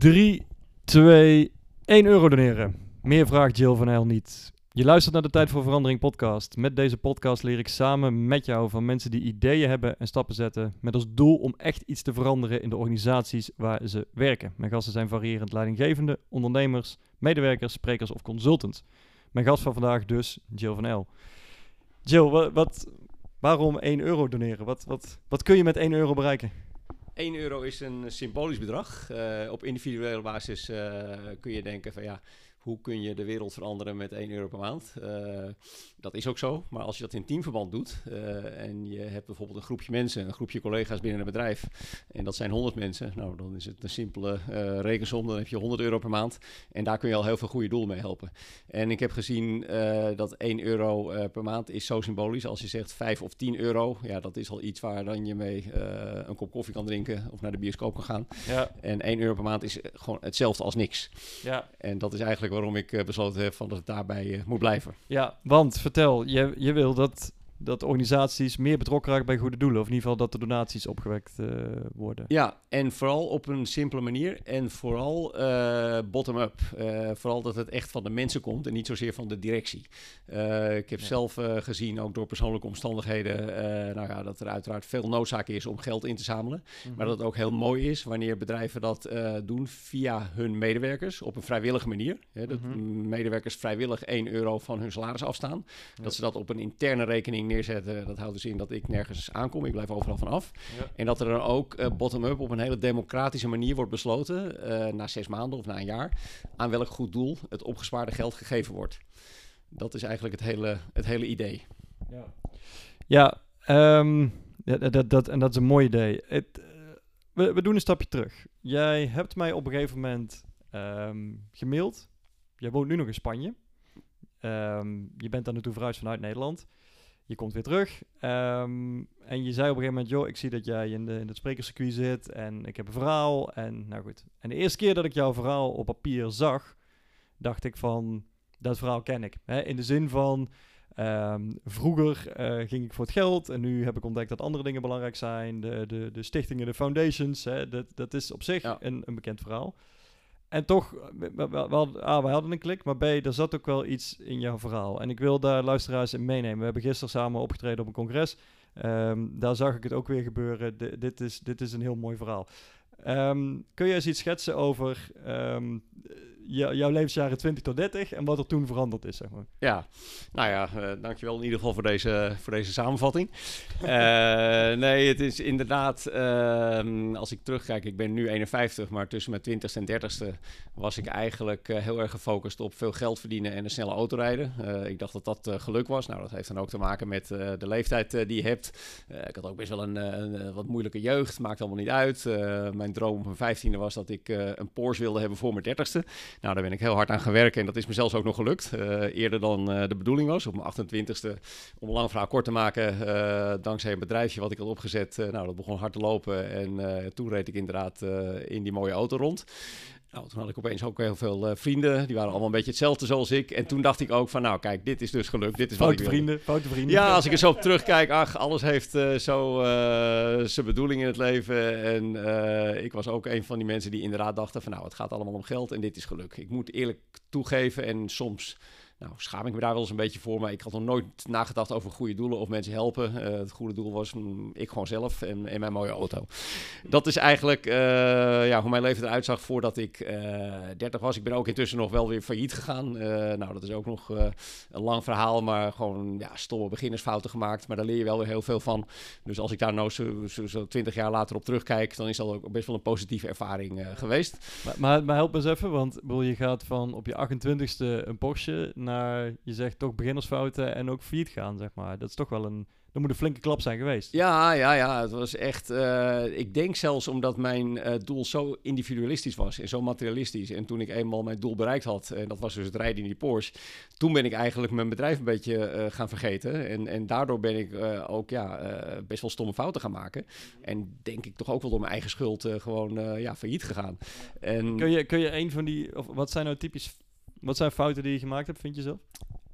3, 2, 1 euro doneren. Meer vraagt Jill van Heil niet. Je luistert naar de Tijd voor Verandering podcast. Met deze podcast leer ik samen met jou van mensen die ideeën hebben en stappen zetten. Met als doel om echt iets te veranderen in de organisaties waar ze werken. Mijn gasten zijn variërend leidinggevende, ondernemers, medewerkers, sprekers of consultants. Mijn gast van vandaag dus Jill van El. Jill, wat, wat, waarom 1 euro doneren? Wat, wat, wat kun je met 1 euro bereiken? 1 euro is een symbolisch bedrag. Uh, op individuele basis uh, kun je denken van ja, hoe kun je de wereld veranderen met 1 euro per maand? Dat is ook zo, maar als je dat in teamverband doet uh, en je hebt bijvoorbeeld een groepje mensen, een groepje collega's binnen een bedrijf en dat zijn 100 mensen, nou dan is het een simpele uh, rekensom, dan heb je 100 euro per maand en daar kun je al heel veel goede doelen mee helpen. En ik heb gezien dat 1 euro per maand is zo symbolisch. Als je zegt 5 of 10 euro, ja dat is al iets waar dan je mee een kop koffie kan drinken of naar de bioscoop kan gaan. Ja. En 1 euro per maand is gewoon hetzelfde als niks. Ja. En dat is eigenlijk waarom ik besloten heb van dat het daarbij moet blijven. Ja, want vertel, je, je wil dat dat organisaties meer betrokken raken bij goede doelen. Of in ieder geval dat de donaties opgewekt uh, worden. Ja, en vooral op een simpele manier. En vooral uh, bottom-up. Uh, vooral dat het echt van de mensen komt en niet zozeer van de directie. ik heb ja. zelf gezien, ook door persoonlijke omstandigheden, nou ja, dat er uiteraard veel noodzaak is om geld in te zamelen. Mm-hmm. Maar dat het ook heel mooi is wanneer bedrijven dat doen via hun medewerkers op een vrijwillige manier. Hè, dat mm-hmm. medewerkers vrijwillig 1 euro van hun salaris afstaan. Ja. Dat ze dat op een interne rekening neerzetten. Dat houdt dus in dat ik nergens aankom. Ik blijf overal vanaf. Ja. En dat er dan ook uh, bottom-up op een hele democratische manier wordt besloten, uh, na zes maanden of na een jaar, aan welk goed doel het opgespaarde geld gegeven wordt. Dat is eigenlijk het hele, het hele idee. Ja, ja, um, dat, dat, dat, en dat is een mooi idee. Het, uh, we, we doen een stapje terug. Jij hebt mij op een gegeven moment um, gemaild. Jij woont nu nog in Spanje. Um, je bent daar naartoe verhuisd vanuit Nederland. Je komt weer terug. Um, en je zei op een gegeven moment, joh, ik zie dat jij in, de, in het sprekerscircuit zit en ik heb een verhaal. En nou goed. En de eerste keer dat ik jouw verhaal op papier zag, dacht ik van, dat verhaal ken ik. Hè? In de zin van, um, vroeger uh, ging ik voor het geld en nu heb ik ontdekt dat andere dingen belangrijk zijn. De, de, de stichtingen, de foundations, hè? Dat, dat is op zich ja. een, een bekend verhaal. En toch, we, A, we hadden een klik, maar B, er zat ook wel iets in jouw verhaal. En ik wil daar luisteraars in meenemen. We hebben gisteren samen opgetreden op een congres. Um, daar zag ik het ook weer gebeuren. Dit, is, dit is een heel mooi verhaal. Um, kun je eens iets schetsen over um, jouw levensjaren 20 tot 30 en wat er toen veranderd is, zeg maar. Ja, nou ja, uh, dankjewel in ieder geval voor deze, voor deze samenvatting. uh, nee, het is inderdaad, uh, als ik terugkijk, ik ben nu 51, maar tussen mijn 20ste en 30ste was ik eigenlijk uh, heel erg gefocust op veel geld verdienen en een snelle auto rijden. ik dacht dat dat geluk was. Nou, dat heeft dan ook te maken met de leeftijd die je hebt. ik had ook best wel een, een wat moeilijke jeugd, maakt allemaal niet uit. mijn droom op mijn 15e was dat ik een Porsche wilde hebben voor mijn 30ste. Nou, daar ben ik heel hard aan gewerkt en dat is me zelfs ook nog gelukt. Uh, eerder dan uh, de bedoeling was. Op mijn 28ste, om een lang verhaal kort te maken, uh, dankzij een bedrijfje wat ik had opgezet. nou, dat begon hard te lopen en toen reed ik inderdaad in die mooie auto rond. Nou, toen had ik opeens ook heel veel uh, vrienden. Die waren allemaal een beetje hetzelfde zoals ik. En toen dacht ik ook van, nou kijk, dit is dus gelukt. Dit is foute wat ik vrienden, foute vrienden. Ja, als ik er zo op terugkijk, ach, alles heeft uh, zo uh, zijn bedoeling in het leven. En ik was ook een van die mensen die inderdaad dachten van, nou, het gaat allemaal om geld en dit is geluk. Ik moet eerlijk toegeven en soms nou, schaam ik me daar wel eens een beetje voor, maar ik had nog nooit nagedacht over goede doelen of mensen helpen. Uh, het goede doel was mm, ik gewoon zelf en, en, mijn mooie auto. Dat is eigenlijk uh, ja, hoe mijn leven eruit zag voordat ik uh, eh, 30 was. Ik ben ook intussen nog wel weer failliet gegaan. nou, dat is ook nog een lang verhaal, maar gewoon ja, stomme beginnersfouten gemaakt. Maar daar leer je wel weer heel veel van. Dus als ik daar nou zo, zo, zo 20 jaar later op terugkijk, dan is dat ook best wel een positieve ervaring geweest. Maar, maar, maar, help eens even, want bedoel, je gaat van op je 28ste een Porsche je zegt toch beginnersfouten en ook failliet gaan, zeg maar. Dat is toch wel een, dat moet een flinke klap zijn geweest. Ja, ja, ja. Het was echt, uh, ik denk zelfs omdat mijn uh, doel zo individualistisch was en zo materialistisch. En toen ik eenmaal mijn doel bereikt had, en dat was dus het rijden in die Porsche, toen ben ik eigenlijk mijn bedrijf een beetje uh, gaan vergeten. En, en daardoor ben ik ook ja, best wel stomme fouten gaan maken. En denk ik toch ook wel door mijn eigen schuld gewoon ja, failliet gegaan. En... Kun, je, kun je een van die, of wat zijn nou typisch wat zijn fouten die je gemaakt hebt, vind je zelf?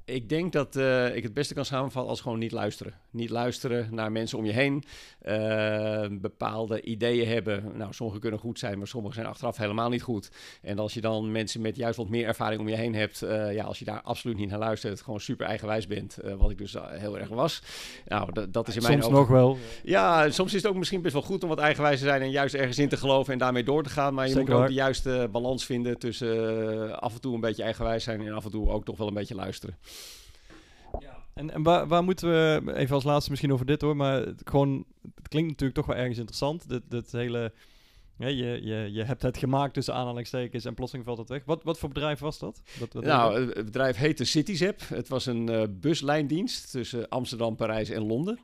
Ik denk dat uh, ik het beste kan samenvatten als gewoon niet luisteren. Niet luisteren naar mensen om je heen. Uh, bepaalde ideeën hebben. Nou, sommige kunnen goed zijn, maar sommige zijn achteraf helemaal niet goed. En als je dan mensen met juist wat meer ervaring om je heen hebt. Uh, ja, als je daar absoluut niet naar luistert, gewoon super eigenwijs bent. wat ik dus heel erg was. Nou, dat is in mijn Soms nog wel. Ja, soms is het ook misschien best wel goed om wat eigenwijs te zijn. En juist ergens in te geloven en daarmee door te gaan. Maar je Zeker moet ook de juiste balans vinden tussen af en toe een beetje eigenwijs zijn. En af en toe ook toch wel een beetje luisteren. En, en waar, waar, moeten we, even als laatste misschien over dit hoor, maar het, gewoon, het klinkt natuurlijk toch wel ergens interessant, dit, dit hele ja, je, je, je hebt het gemaakt tussen aanhalingstekens en plotseling valt het weg. Wat, wat voor bedrijf was dat? nou, het bedrijf heette CityZap. Het was een uh, buslijndienst tussen Amsterdam, Parijs en Londen.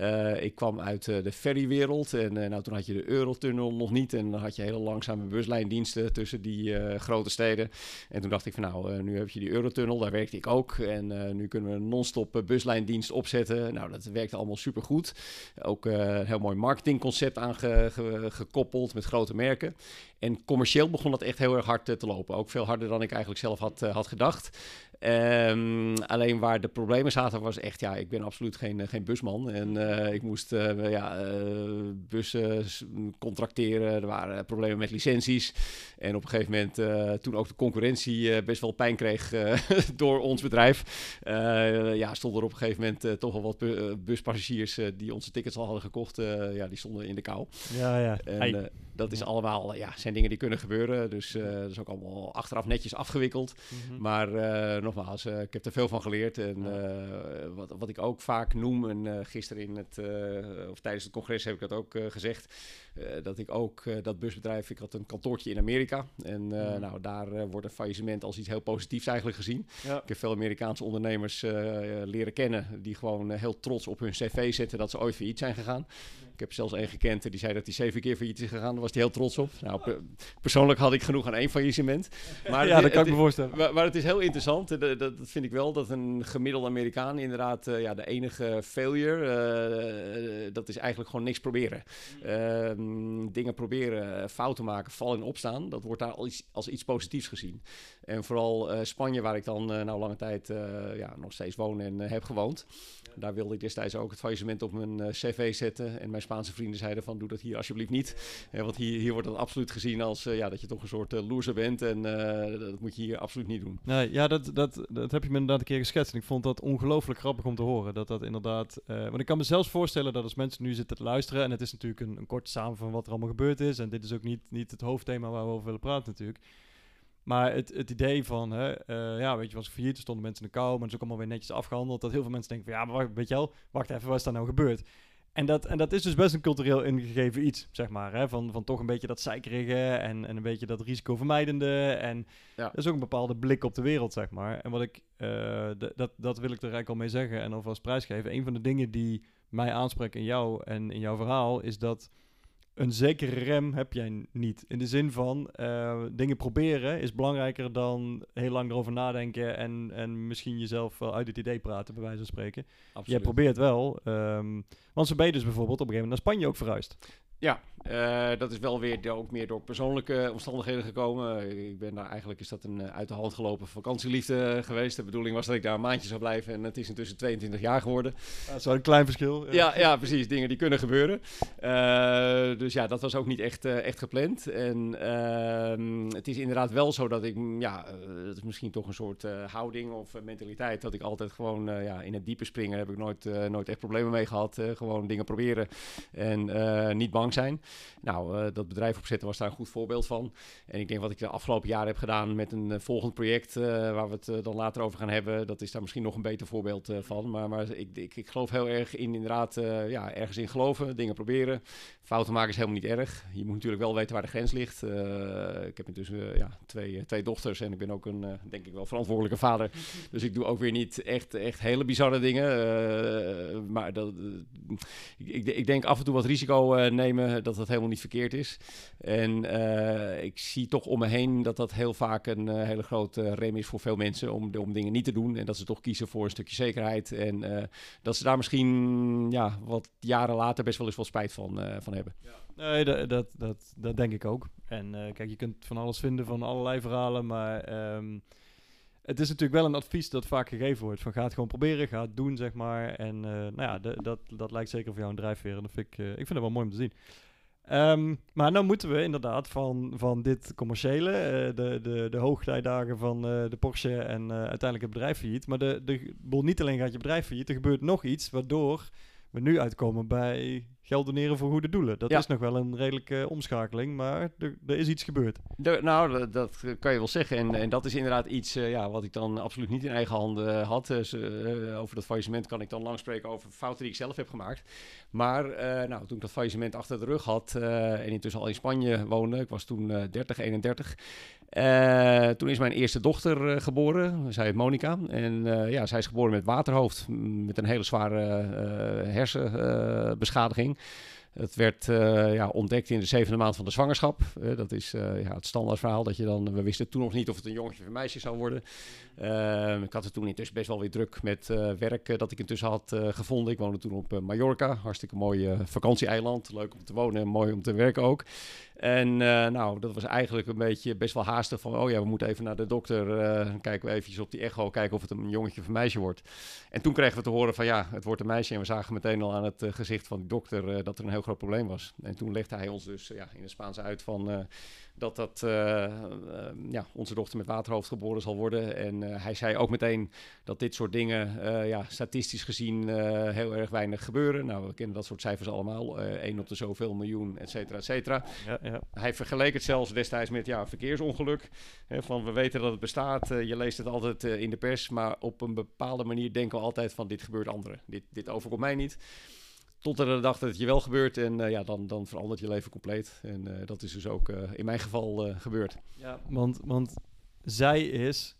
Uh, ik kwam uit uh, de ferrywereld en nou, toen had je de Eurotunnel nog niet. En dan had je hele langzame buslijndiensten tussen die grote steden. En toen dacht ik van nou, nu heb je die Eurotunnel, daar werkte ik ook. En nu kunnen we een non-stop buslijndienst opzetten. Nou, dat werkte allemaal supergoed. Ook een heel mooi marketingconcept aangekoppeld met grote grote merken. En commercieel begon dat echt heel erg hard te lopen. Ook veel harder dan ik eigenlijk zelf had, eh, had gedacht. Um, alleen waar de problemen zaten was echt, ja, ik ben absoluut geen, geen busman. En uh, ik moest uh, ja, uh, bussen contracteren. Er waren problemen met licenties. En op een gegeven moment, toen ook de concurrentie best wel pijn kreeg door ons bedrijf, ja, stonden er op een gegeven moment toch wel wat bu buspassagiers die onze tickets al hadden gekocht. ja, die stonden in de kou. Ja, ja. En dat is allemaal, ja, zijn dingen die kunnen gebeuren. Dus dat is ook allemaal achteraf netjes afgewikkeld. Mm -hmm. Maar nogmaals, uh, ik heb er veel van geleerd. En uh, wat, wat ik ook vaak noem, en uh, gisteren in het, of tijdens het congres heb ik dat ook gezegd, dat ik ook dat busbedrijf, ik had een kantoortje in Amerika. En mm. nou, daar wordt een faillissement als iets heel positiefs eigenlijk gezien. Ja. Ik heb veel Amerikaanse ondernemers leren kennen die gewoon heel trots op hun cv zetten dat ze ooit failliet zijn gegaan. Ik heb zelfs één gekend die zei dat hij zeven keer failliet is gegaan. Daar was hij heel trots op. Nou, persoonlijk had ik genoeg aan één faillissement. Maar ja, dat kan ik me voorstellen. Maar, maar, het is heel interessant. Dat, dat, vind ik wel. Dat een gemiddelde Amerikaan inderdaad ja, de enige failure... Uh, dat is eigenlijk gewoon niks proberen. Uh, dingen proberen, fouten maken, vallen en opstaan. Dat wordt daar als, als iets positiefs gezien. En vooral Spanje, waar ik dan nou lange tijd ja, nog steeds woon en heb gewoond. Daar wilde ik destijds ook het faillissement op mijn cv zetten. En mijn Spaanse vrienden zeiden van doe dat hier alsjeblieft niet. Want hier, hier wordt dat absoluut gezien als ja, dat je toch een soort loser bent. En dat moet je hier absoluut niet doen. Nee, ja, dat, dat, dat heb je me inderdaad een keer geschetst. En ik vond dat ongelooflijk grappig om te horen. Dat dat inderdaad... want ik kan me zelfs voorstellen dat als mensen nu zitten te luisteren... en het is natuurlijk een, een korte samenvatting van wat er allemaal gebeurd is... en dit is ook niet, niet het hoofdthema waar we over willen praten natuurlijk... Maar het, het idee van, hè, uh, ja, weet je, was ik failliet, stonden mensen in de kou, maar het is ook allemaal weer netjes afgehandeld. Dat heel veel mensen denken van, ja, maar wacht, weet je wel, wacht even, wat is daar nou gebeurd? En dat, en dat is dus best een cultureel ingegeven iets, zeg maar. Hè? Van, van toch een beetje dat zeikerige en, en een beetje dat risicovermijdende. En ja. dat is ook een bepaalde blik op de wereld, zeg maar. En wat ik, uh, dat, dat wil ik er eigenlijk al mee zeggen en alvast prijsgeven. Een van de dingen die mij aanspreken in jou en in jouw verhaal is dat een zekere rem heb jij niet. In de zin van uh, dingen proberen is belangrijker dan heel lang erover nadenken en, en misschien jezelf wel uit het idee praten, bij wijze van spreken. Absoluut. Jij probeert wel. Um, want zo ben je dus bijvoorbeeld op een gegeven moment naar Spanje ook verhuisd. Ja, uh, dat is wel weer ook meer door persoonlijke omstandigheden gekomen. Ik ben daar eigenlijk is dat een uh, uit de hand gelopen vakantieliefde geweest. De bedoeling was dat ik daar een maandje zou blijven en het is intussen 22 jaar geworden. Dat is wel een klein verschil. Ja, ja, ja precies. Dingen die kunnen gebeuren. Uh, dus ja, dat was ook niet echt, echt gepland. En ehm, het is inderdaad wel zo dat ik, mm, ja, dat is misschien toch een soort houding of mentaliteit. Dat ik altijd gewoon ja, in het diepe springen heb ik nooit, nooit echt problemen mee gehad. gewoon dingen proberen en niet bang zijn. Nou, uh, dat bedrijf opzetten was daar een goed voorbeeld van. En ik denk wat ik de afgelopen jaren heb gedaan met een uh, volgend project, uh, waar we het dan later over gaan hebben, dat is daar misschien nog een beter voorbeeld van. Maar, maar ik, ik, ik, geloof heel erg in inderdaad, ja, ergens in geloven, dingen proberen. Fouten maken is helemaal niet erg. Je moet natuurlijk wel weten waar de grens ligt. ik heb intussen ja, twee, twee dochters en ik ben ook een, denk ik wel, verantwoordelijke vader. Dus ik doe ook weer niet echt, echt hele bizarre dingen. maar dat, ik, ik, denk af en toe wat risico nemen, dat dat helemaal niet verkeerd is. En uh, ik zie toch om me heen dat dat heel vaak een uh, hele grote rem is voor veel mensen om, om dingen niet te doen. En dat ze toch kiezen voor een stukje zekerheid. En uh, dat ze daar misschien ja, wat jaren later best wel eens wat spijt van, van hebben. Nee, dat, dat, dat, denk ik ook. En kijk, je kunt van alles vinden van allerlei verhalen, maar... Um, het is natuurlijk wel een advies dat vaak gegeven wordt. Van ga het gewoon proberen, ga het doen, zeg maar. En nou ja, dat, dat lijkt zeker voor jou een drijfveer. En dat vind ik, ik vind het wel mooi om te zien. Um, maar nou moeten we inderdaad van, van dit commerciële, uh, de, de, de hoogtijdagen van de Porsche en uiteindelijk het bedrijf failliet. Maar de, de, niet alleen gaat je bedrijf failliet, er gebeurt nog iets waardoor we nu uitkomen bij geld doneren voor goede doelen. Dat is nog wel een redelijke omschakeling, maar er, er is iets gebeurd. nou, dat, kan je wel zeggen. En, en dat is inderdaad iets uh, ja, wat ik dan absoluut niet in eigen handen had. Dus, uh, over dat faillissement kan ik dan lang spreken over fouten die ik zelf heb gemaakt. Maar uh, nou, toen ik dat faillissement achter de rug had en intussen al in Spanje woonde, ik was toen 30, 31. toen is mijn eerste dochter geboren, zij heet Monica. En ja, zij is geboren met waterhoofd, met een hele zware hersenbeschadiging. Het werd uh, ja, ontdekt in de zevende maand van de zwangerschap. Uh, dat is uh, ja, het standaard verhaal dat je dan... We wisten toen nog niet of het een jongetje of een meisje zou worden. Ehm, ik had het toen intussen best wel weer druk met werk dat ik intussen had gevonden. Ik woonde toen op Mallorca. Hartstikke mooi vakantieeiland. Leuk om te wonen en mooi om te werken ook. En nou, dat was eigenlijk een beetje best wel haastig van... oh ja, we moeten even naar de dokter. kijken we eventjes op die echo, kijken of het een jongetje of een meisje wordt. En toen kregen we te horen van ja, het wordt een meisje. En we zagen meteen al aan het gezicht van de dokter dat er een heel groot probleem was. En toen legde hij ons dus ja, in het Spaans uit van uh, dat dat uh, ja, onze dochter met waterhoofd geboren zal worden. En hij zei ook meteen dat dit soort dingen ja, statistisch gezien heel erg weinig gebeuren. Nou, we kennen dat soort cijfers allemaal. 1 op de zoveel miljoen, et cetera, et cetera. Ja, ja. Hij vergeleek het zelfs destijds met ja, verkeersongeluk. Hè, van we weten dat het bestaat, je leest het altijd in de pers, maar op een bepaalde manier denken we altijd van dit gebeurt anderen. Dit, dit overkomt mij niet. Tot er de dag dat het je wel gebeurt en uh, ja, dan, dan verandert je leven compleet. En uh, dat is dus ook uh, in mijn geval gebeurd. Ja, want, want zij is...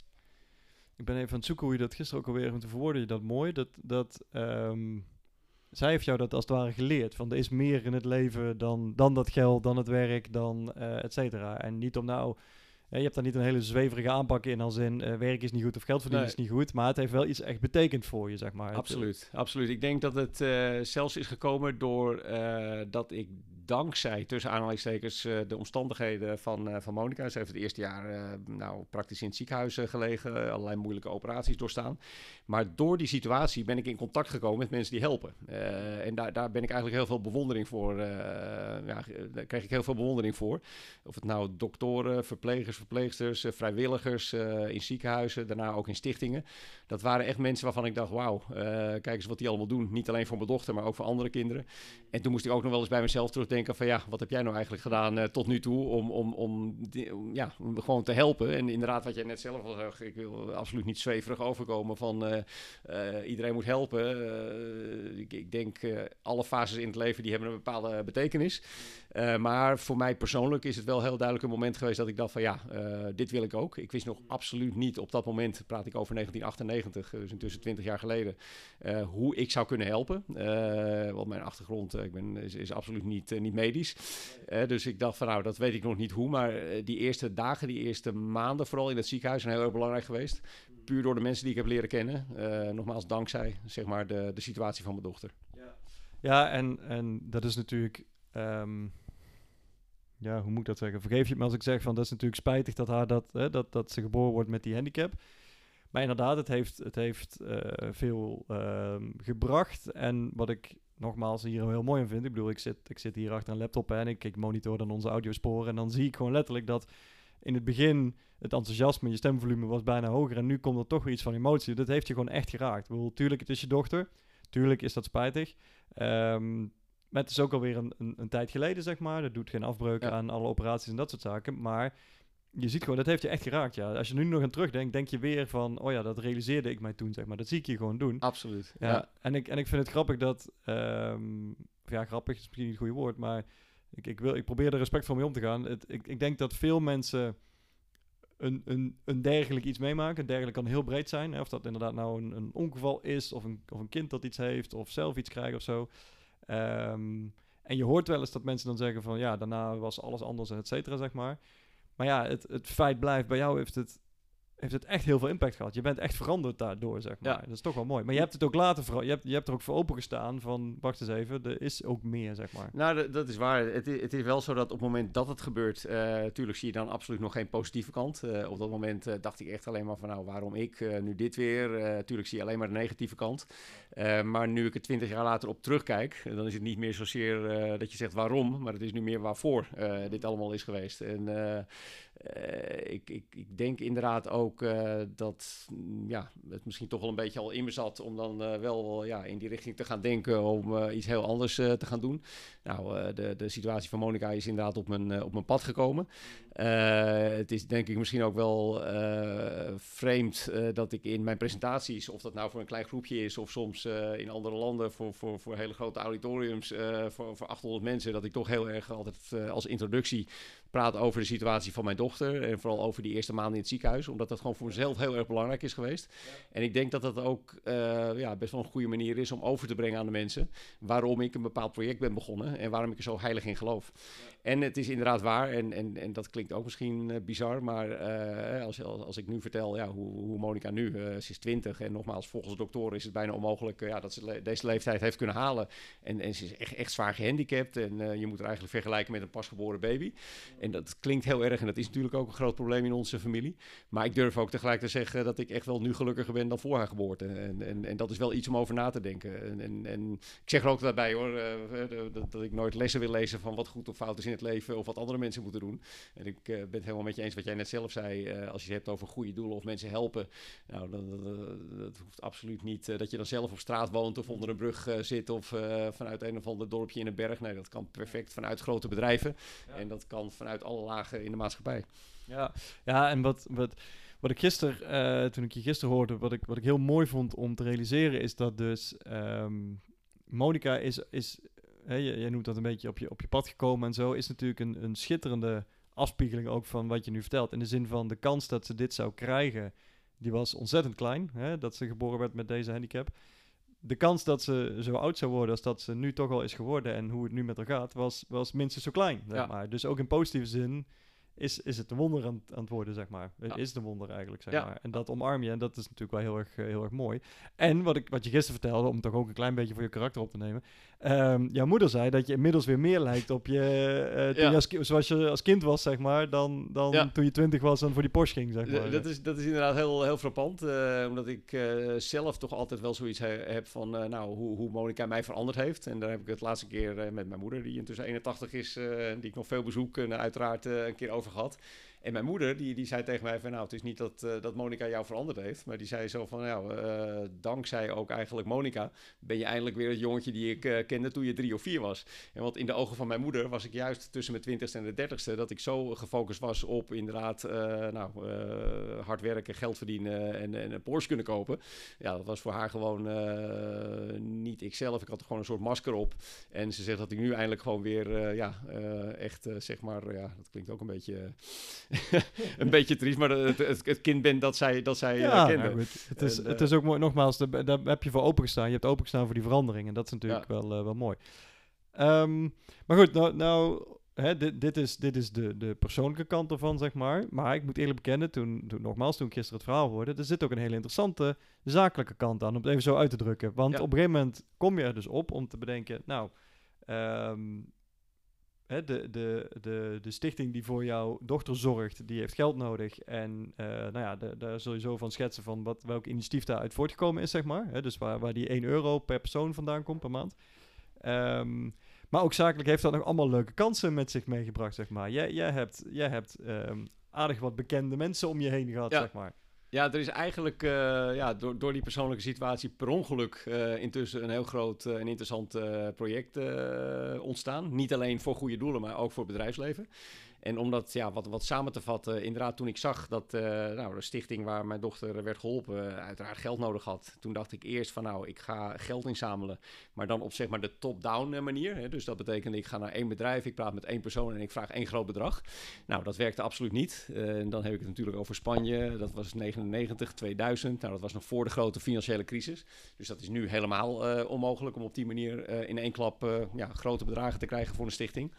Ik ben even aan het zoeken hoe je dat gisteren ook alweer... te verwoorden je dat mooi. Dat, dat, um, zij heeft jou dat als het ware geleerd. Van er is meer in het leven dan, dan dat geld, dan het werk, dan et cetera. En niet om nou je hebt daar niet een hele zweverige aanpak in als in uh, werk is niet goed of geld verdienen is niet goed. Maar het heeft wel iets echt betekend voor je, zeg maar. Absoluut, absoluut. Ik denk dat het uh, zelfs is gekomen door uh, dat ik dankzij, tussen aanhalingstekens, uh, de omstandigheden van, uh, van Monica. Ze heeft het eerste jaar uh, nou, praktisch in het ziekenhuis gelegen, allerlei moeilijke operaties doorstaan. Maar door die situatie ben ik in contact gekomen met mensen die helpen. en daar, daar ben ik eigenlijk heel veel bewondering voor. ja, daar kreeg ik heel veel bewondering voor. Of het nou doktoren, verplegers, verpleegsters, vrijwilligers in ziekenhuizen, daarna ook in stichtingen. Dat waren echt mensen waarvan ik dacht, wauw, kijk eens wat die allemaal doen. Niet alleen voor mijn dochter, maar ook voor andere kinderen. En toen moest ik ook nog wel eens bij mezelf terugdenken van ja, wat heb jij nou eigenlijk gedaan uh, tot nu toe om, om, om, ja, om gewoon te helpen. En inderdaad, wat jij net zelf al zei, ik wil absoluut niet zweverig overkomen van uh, uh, iedereen moet helpen. Ik, ik, denk alle fases in het leven die hebben een bepaalde betekenis. maar voor mij persoonlijk is het wel heel duidelijk een moment geweest dat ik dacht van ja, dit wil ik ook. Ik wist nog absoluut niet op dat moment, praat ik over 1998, dus intussen 20 jaar geleden, hoe ik zou kunnen helpen. want mijn achtergrond ik ben, is, is absoluut niet medisch. Uh, dus ik dacht van nou, dat weet ik nog niet hoe. Maar uh, die eerste dagen, die eerste maanden vooral in het ziekenhuis zijn heel erg belangrijk geweest. Puur door de mensen die ik heb leren kennen. Uh, nogmaals, dankzij zeg maar, de, de situatie van mijn dochter. Ja, ja en, en dat is natuurlijk... Um, ja, hoe moet ik dat zeggen? Vergeef je me als ik zeg van dat is natuurlijk spijtig dat, haar dat, hè, dat, dat ze geboren wordt met die handicap. Maar inderdaad, het heeft, het heeft veel uh, gebracht. En wat ik nogmaals hier heel mooi aan vind. Ik bedoel, ik zit, ik zit hier achter een laptop en ik, ik monitor dan onze audiosporen. En dan zie ik gewoon letterlijk dat in het begin het enthousiasme, je stemvolume was bijna hoger. En nu komt er toch weer iets van emotie. Dat heeft je gewoon echt geraakt. Ik bedoel, tuurlijk, het is je dochter. Tuurlijk is dat spijtig. Um, maar het is ook alweer een, een, een, tijd geleden, zeg maar. Dat doet geen afbreuk aan alle operaties en dat soort zaken. Maar je ziet gewoon, dat heeft je echt geraakt, ja. Als je nu nog aan terugdenkt, denk je weer van... oh ja, dat realiseerde ik mij toen, zeg maar. Dat zie ik je gewoon doen. Absoluut, ja. En, ik, en ik vind het grappig dat... Um, ja, grappig is misschien niet het goede woord, maar... Ik, ik, wil, ik probeer er respectvol mee om te gaan. Het, ik, ik denk dat veel mensen een, een, een dergelijk iets meemaken. Een dergelijk kan heel breed zijn. Hè? Of dat inderdaad nou een, een ongeval is, of een, of een kind dat iets heeft, of zelf iets krijgt of zo. Um, en je hoort wel eens dat mensen dan zeggen van... ja, daarna was alles anders et cetera, zeg maar... Maar ja, het, het feit blijft, bij jou heeft het heeft het echt heel veel impact gehad. Je bent echt veranderd daardoor, zeg maar. Ja. Dat is toch wel mooi. Maar je hebt het ook later vooral. Je hebt, je hebt er ook voor opengestaan van, wacht eens even, er is ook meer, zeg maar. Nou, dat- is waar. Het, het is wel zo dat op het moment dat het gebeurt, eh tuurlijk zie je dan absoluut nog geen positieve kant. Eh, op dat moment eh, dacht ik echt alleen maar van, nou, waarom ik, eh, nu dit weer? Eh tuurlijk zie je alleen maar de negatieve kant. Eh, maar nu ik er twintig jaar later op terugkijk, eh, dan is het niet meer zozeer eh, dat je zegt waarom, maar het is nu meer waarvoor eh, dit allemaal is geweest. En eh, ik, ik, ik denk inderdaad ook eh, dat mm, ja, het misschien toch wel een beetje al in me zat om dan eh, wel ja, in die richting te gaan denken om iets heel anders te gaan doen. Nou, de, de situatie van Monica is inderdaad op mijn, op mijn pad gekomen. Eh, het is denk ik misschien ook wel eh, vreemd eh, dat ik in mijn presentaties, of dat nou voor een klein groepje is of soms in andere landen voor, voor, voor hele grote auditoriums voor, voor 800 mensen, dat ik toch heel erg altijd als introductie praat over de situatie van mijn dochter en vooral over die eerste maanden in het ziekenhuis, omdat dat gewoon voor mezelf heel erg belangrijk is geweest. En ik denk dat dat ook ja, best wel een goede manier is om over te brengen aan de mensen waarom ik een bepaald project ben begonnen en waarom ik er zo heilig in geloof. En het is inderdaad waar, en, en, en dat klinkt ook misschien eh, bizar, maar eh, als, als, ik nu vertel ja, hoe, hoe Monica nu, eh, ze is 20 en nogmaals, volgens de doktoren is het bijna onmogelijk ja, dat ze deze leeftijd heeft kunnen halen. En, en ze is echt, echt zwaar gehandicapt en je moet er eigenlijk vergelijken met een pasgeboren baby. En dat klinkt heel erg en dat is natuurlijk ook een groot probleem in onze familie. Maar ik durf ook tegelijk te zeggen dat ik echt wel nu gelukkiger ben dan voor haar geboorte. En, en, en dat is wel iets om over na te denken. En, en, en ik zeg er ook daarbij hoor, dat- dat ik nooit lessen wil lezen van wat goed of fout is in het leven of wat andere mensen moeten doen. En ik eh, ben het helemaal met je eens wat jij net zelf zei. eh, als je het hebt over goede doelen of mensen helpen, nou, dat, dat, dat- dat hoeft absoluut niet eh, dat je dan zelf op straat woont of onder een brug zit of vanuit een of ander dorpje in een berg. Nee, dat kan perfect vanuit grote bedrijven en dat kan vanuit alle lagen in de maatschappij. Ja, ja en wat, wat, wat ik gisteren, toen ik je gisteren hoorde, wat ik, wat ik heel mooi vond om te realiseren, is dat dus ehm Monica is, is hè, jij noemt dat een beetje op je, op je pad gekomen en zo, is natuurlijk een, een schitterende afspiegeling ook van wat je nu vertelt. In de zin van de kans dat ze dit zou krijgen, die was ontzettend klein, hè, dat ze geboren werd met deze handicap. De kans dat ze zo oud zou worden als dat ze nu toch al is geworden en hoe het nu met haar gaat, was, was minstens zo klein. Zeg maar. Dus ook in positieve zin is, is het een wonder aan, aan het worden, zeg maar. Ja. Is het een wonder eigenlijk, zeg Ja. maar. En dat omarm je en dat is natuurlijk wel heel erg, eh, heel erg mooi. En wat, ik, wat je gisteren vertelde, om toch ook een klein beetje voor je karakter op te nemen. ehm, jouw moeder zei dat je inmiddels weer meer lijkt op je, toen Ja. je als, zoals je als kind was, zeg maar, dan, dan toen je twintig was en voor die Porsche ging, zeg maar. Dat is, dat is inderdaad heel, heel frappant. eh, omdat ik zelf toch altijd wel zoiets he- heb van nou, hoe, hoe Monica mij veranderd heeft. En daar heb ik het laatste keer met mijn moeder, die intussen 81 is, die ik nog veel bezoek, en uiteraard een keer over gehad. En mijn moeder, die, die zei tegen mij van nou, het is niet dat, eh, dat Monica jou veranderd heeft. Maar die zei zo van nou, eh, dankzij ook eigenlijk Monica ben je eindelijk weer het jongetje die ik eh, kende toen je drie of vier was. En want in de ogen van mijn moeder was ik juist tussen mijn twintigste en de dertigste dat ik zo gefocust was op inderdaad nou, hard werken, geld verdienen en, en een Porsche kunnen kopen. Ja, dat was voor haar gewoon niet ikzelf. Ik had gewoon een soort masker op. En ze zegt dat ik nu eindelijk gewoon weer, ja, echt zeg maar, ja, dat klinkt ook een beetje, een beetje triest, maar het, het, het kind ben dat zij, dat zij eh, ja, kende. nou. Het, is, En, het eh, is ook mooi, nogmaals, daar, daar heb je voor opengestaan. Je hebt opengestaan voor die verandering en dat is natuurlijk wel, eh, wel mooi. Ehm, maar goed, nou, nou hè, dit, dit is, dit is de, de persoonlijke kant ervan, zeg maar. Maar ik moet eerlijk bekennen, toen, toen, nogmaals, toen ik gisteren het verhaal hoorde, er zit ook een hele interessante zakelijke kant aan, om het even zo uit te drukken. Want Ja. op een gegeven moment kom je er dus op om te bedenken, nou, ehm, hè, de, de, de, de stichting die voor jouw dochter zorgt, die heeft geld nodig. En eh, nou ja, de- daar zul je zo van schetsen van wat, welk initiatief daaruit voortgekomen is, zeg maar. Hè, dus waar, waar die 1 euro per persoon vandaan komt per maand. Ehm, maar ook zakelijk heeft dat nog allemaal leuke kansen met zich meegebracht, zeg maar. Jij, jij hebt, jij hebt ehm, aardig wat bekende mensen om je heen gehad, Ja. zeg maar. Ja, er is eigenlijk eh, ja, door, door die persoonlijke situatie per ongeluk eh, intussen een heel groot eh, en interessant project ontstaan. Niet alleen voor goede doelen, maar ook voor het bedrijfsleven. En om dat ja, wat, wat samen te vatten, inderdaad toen ik zag dat eh, nou, de stichting waar mijn dochter werd geholpen eh, uiteraard geld nodig had. Toen dacht ik eerst van nou, ik ga geld inzamelen, maar dan op zeg maar de top-down eh, manier. Hè. Dus dat betekent ik ga naar één bedrijf, ik praat met één persoon en ik vraag één groot bedrag. Nou, dat werkte absoluut niet. En dan heb ik het natuurlijk over Spanje. Dat was 99, 2000. Nou, dat was nog voor de grote financiële crisis. Dus dat is nu helemaal onmogelijk om op die manier in één klap ja, grote bedragen te krijgen voor een stichting.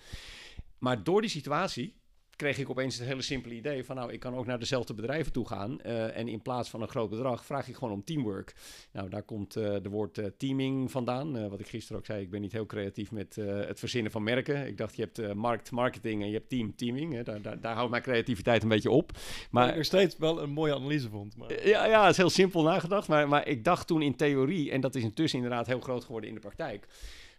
Maar door die situatie kreeg ik opeens het hele simpele idee van nou, ik kan ook naar dezelfde bedrijven toe gaan. Uh, en in plaats van een groot bedrag vraag ik gewoon om teamwork. Nou, daar komt uh, de woord uh, teaming vandaan. wat ik gisteren ook zei, ik ben niet heel creatief met het verzinnen van merken. Ik dacht, je hebt markt, marketing en je hebt team, teaming. Hè. Daar, daar, daar houdt mijn creativiteit een beetje op. Maar ik nog steeds wel een mooie analyse vond. Maar... Ja, ja, het is heel simpel nagedacht. Maar, maar ik dacht toen in theorie, en dat is intussen inderdaad heel groot geworden in de praktijk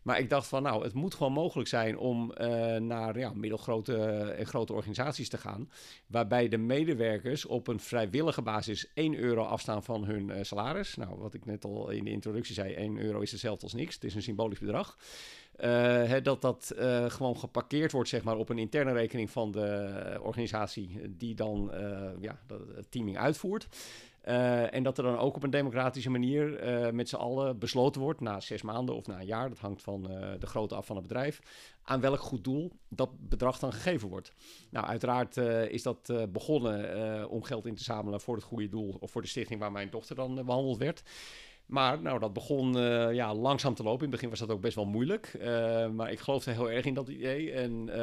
maar ik dacht van, nou, het moet gewoon mogelijk zijn om uh, naar ja, middelgrote en grote organisaties te gaan. Waarbij de medewerkers op een vrijwillige basis 1 euro afstaan van hun uh, salaris. Nou, wat ik net al in de introductie zei, 1 euro is hetzelfde als niks. Het is een symbolisch bedrag. Dat dat gewoon geparkeerd wordt zeg maar, op een interne rekening van de organisatie die dan ja, het teaming uitvoert. Uh, en dat er dan ook op een democratische manier uh, met z'n allen besloten wordt, na zes maanden of na een jaar, dat hangt van uh, de grootte af van het bedrijf, aan welk goed doel dat bedrag dan gegeven wordt. Nou, uiteraard is dat begonnen om geld in te zamelen voor het goede doel of voor de stichting waar mijn dochter dan behandeld werd. Maar nou, dat begon uh, ja, langzaam te lopen. In het begin was dat ook best wel moeilijk. Uh, maar ik geloofde heel erg in dat idee. En uh,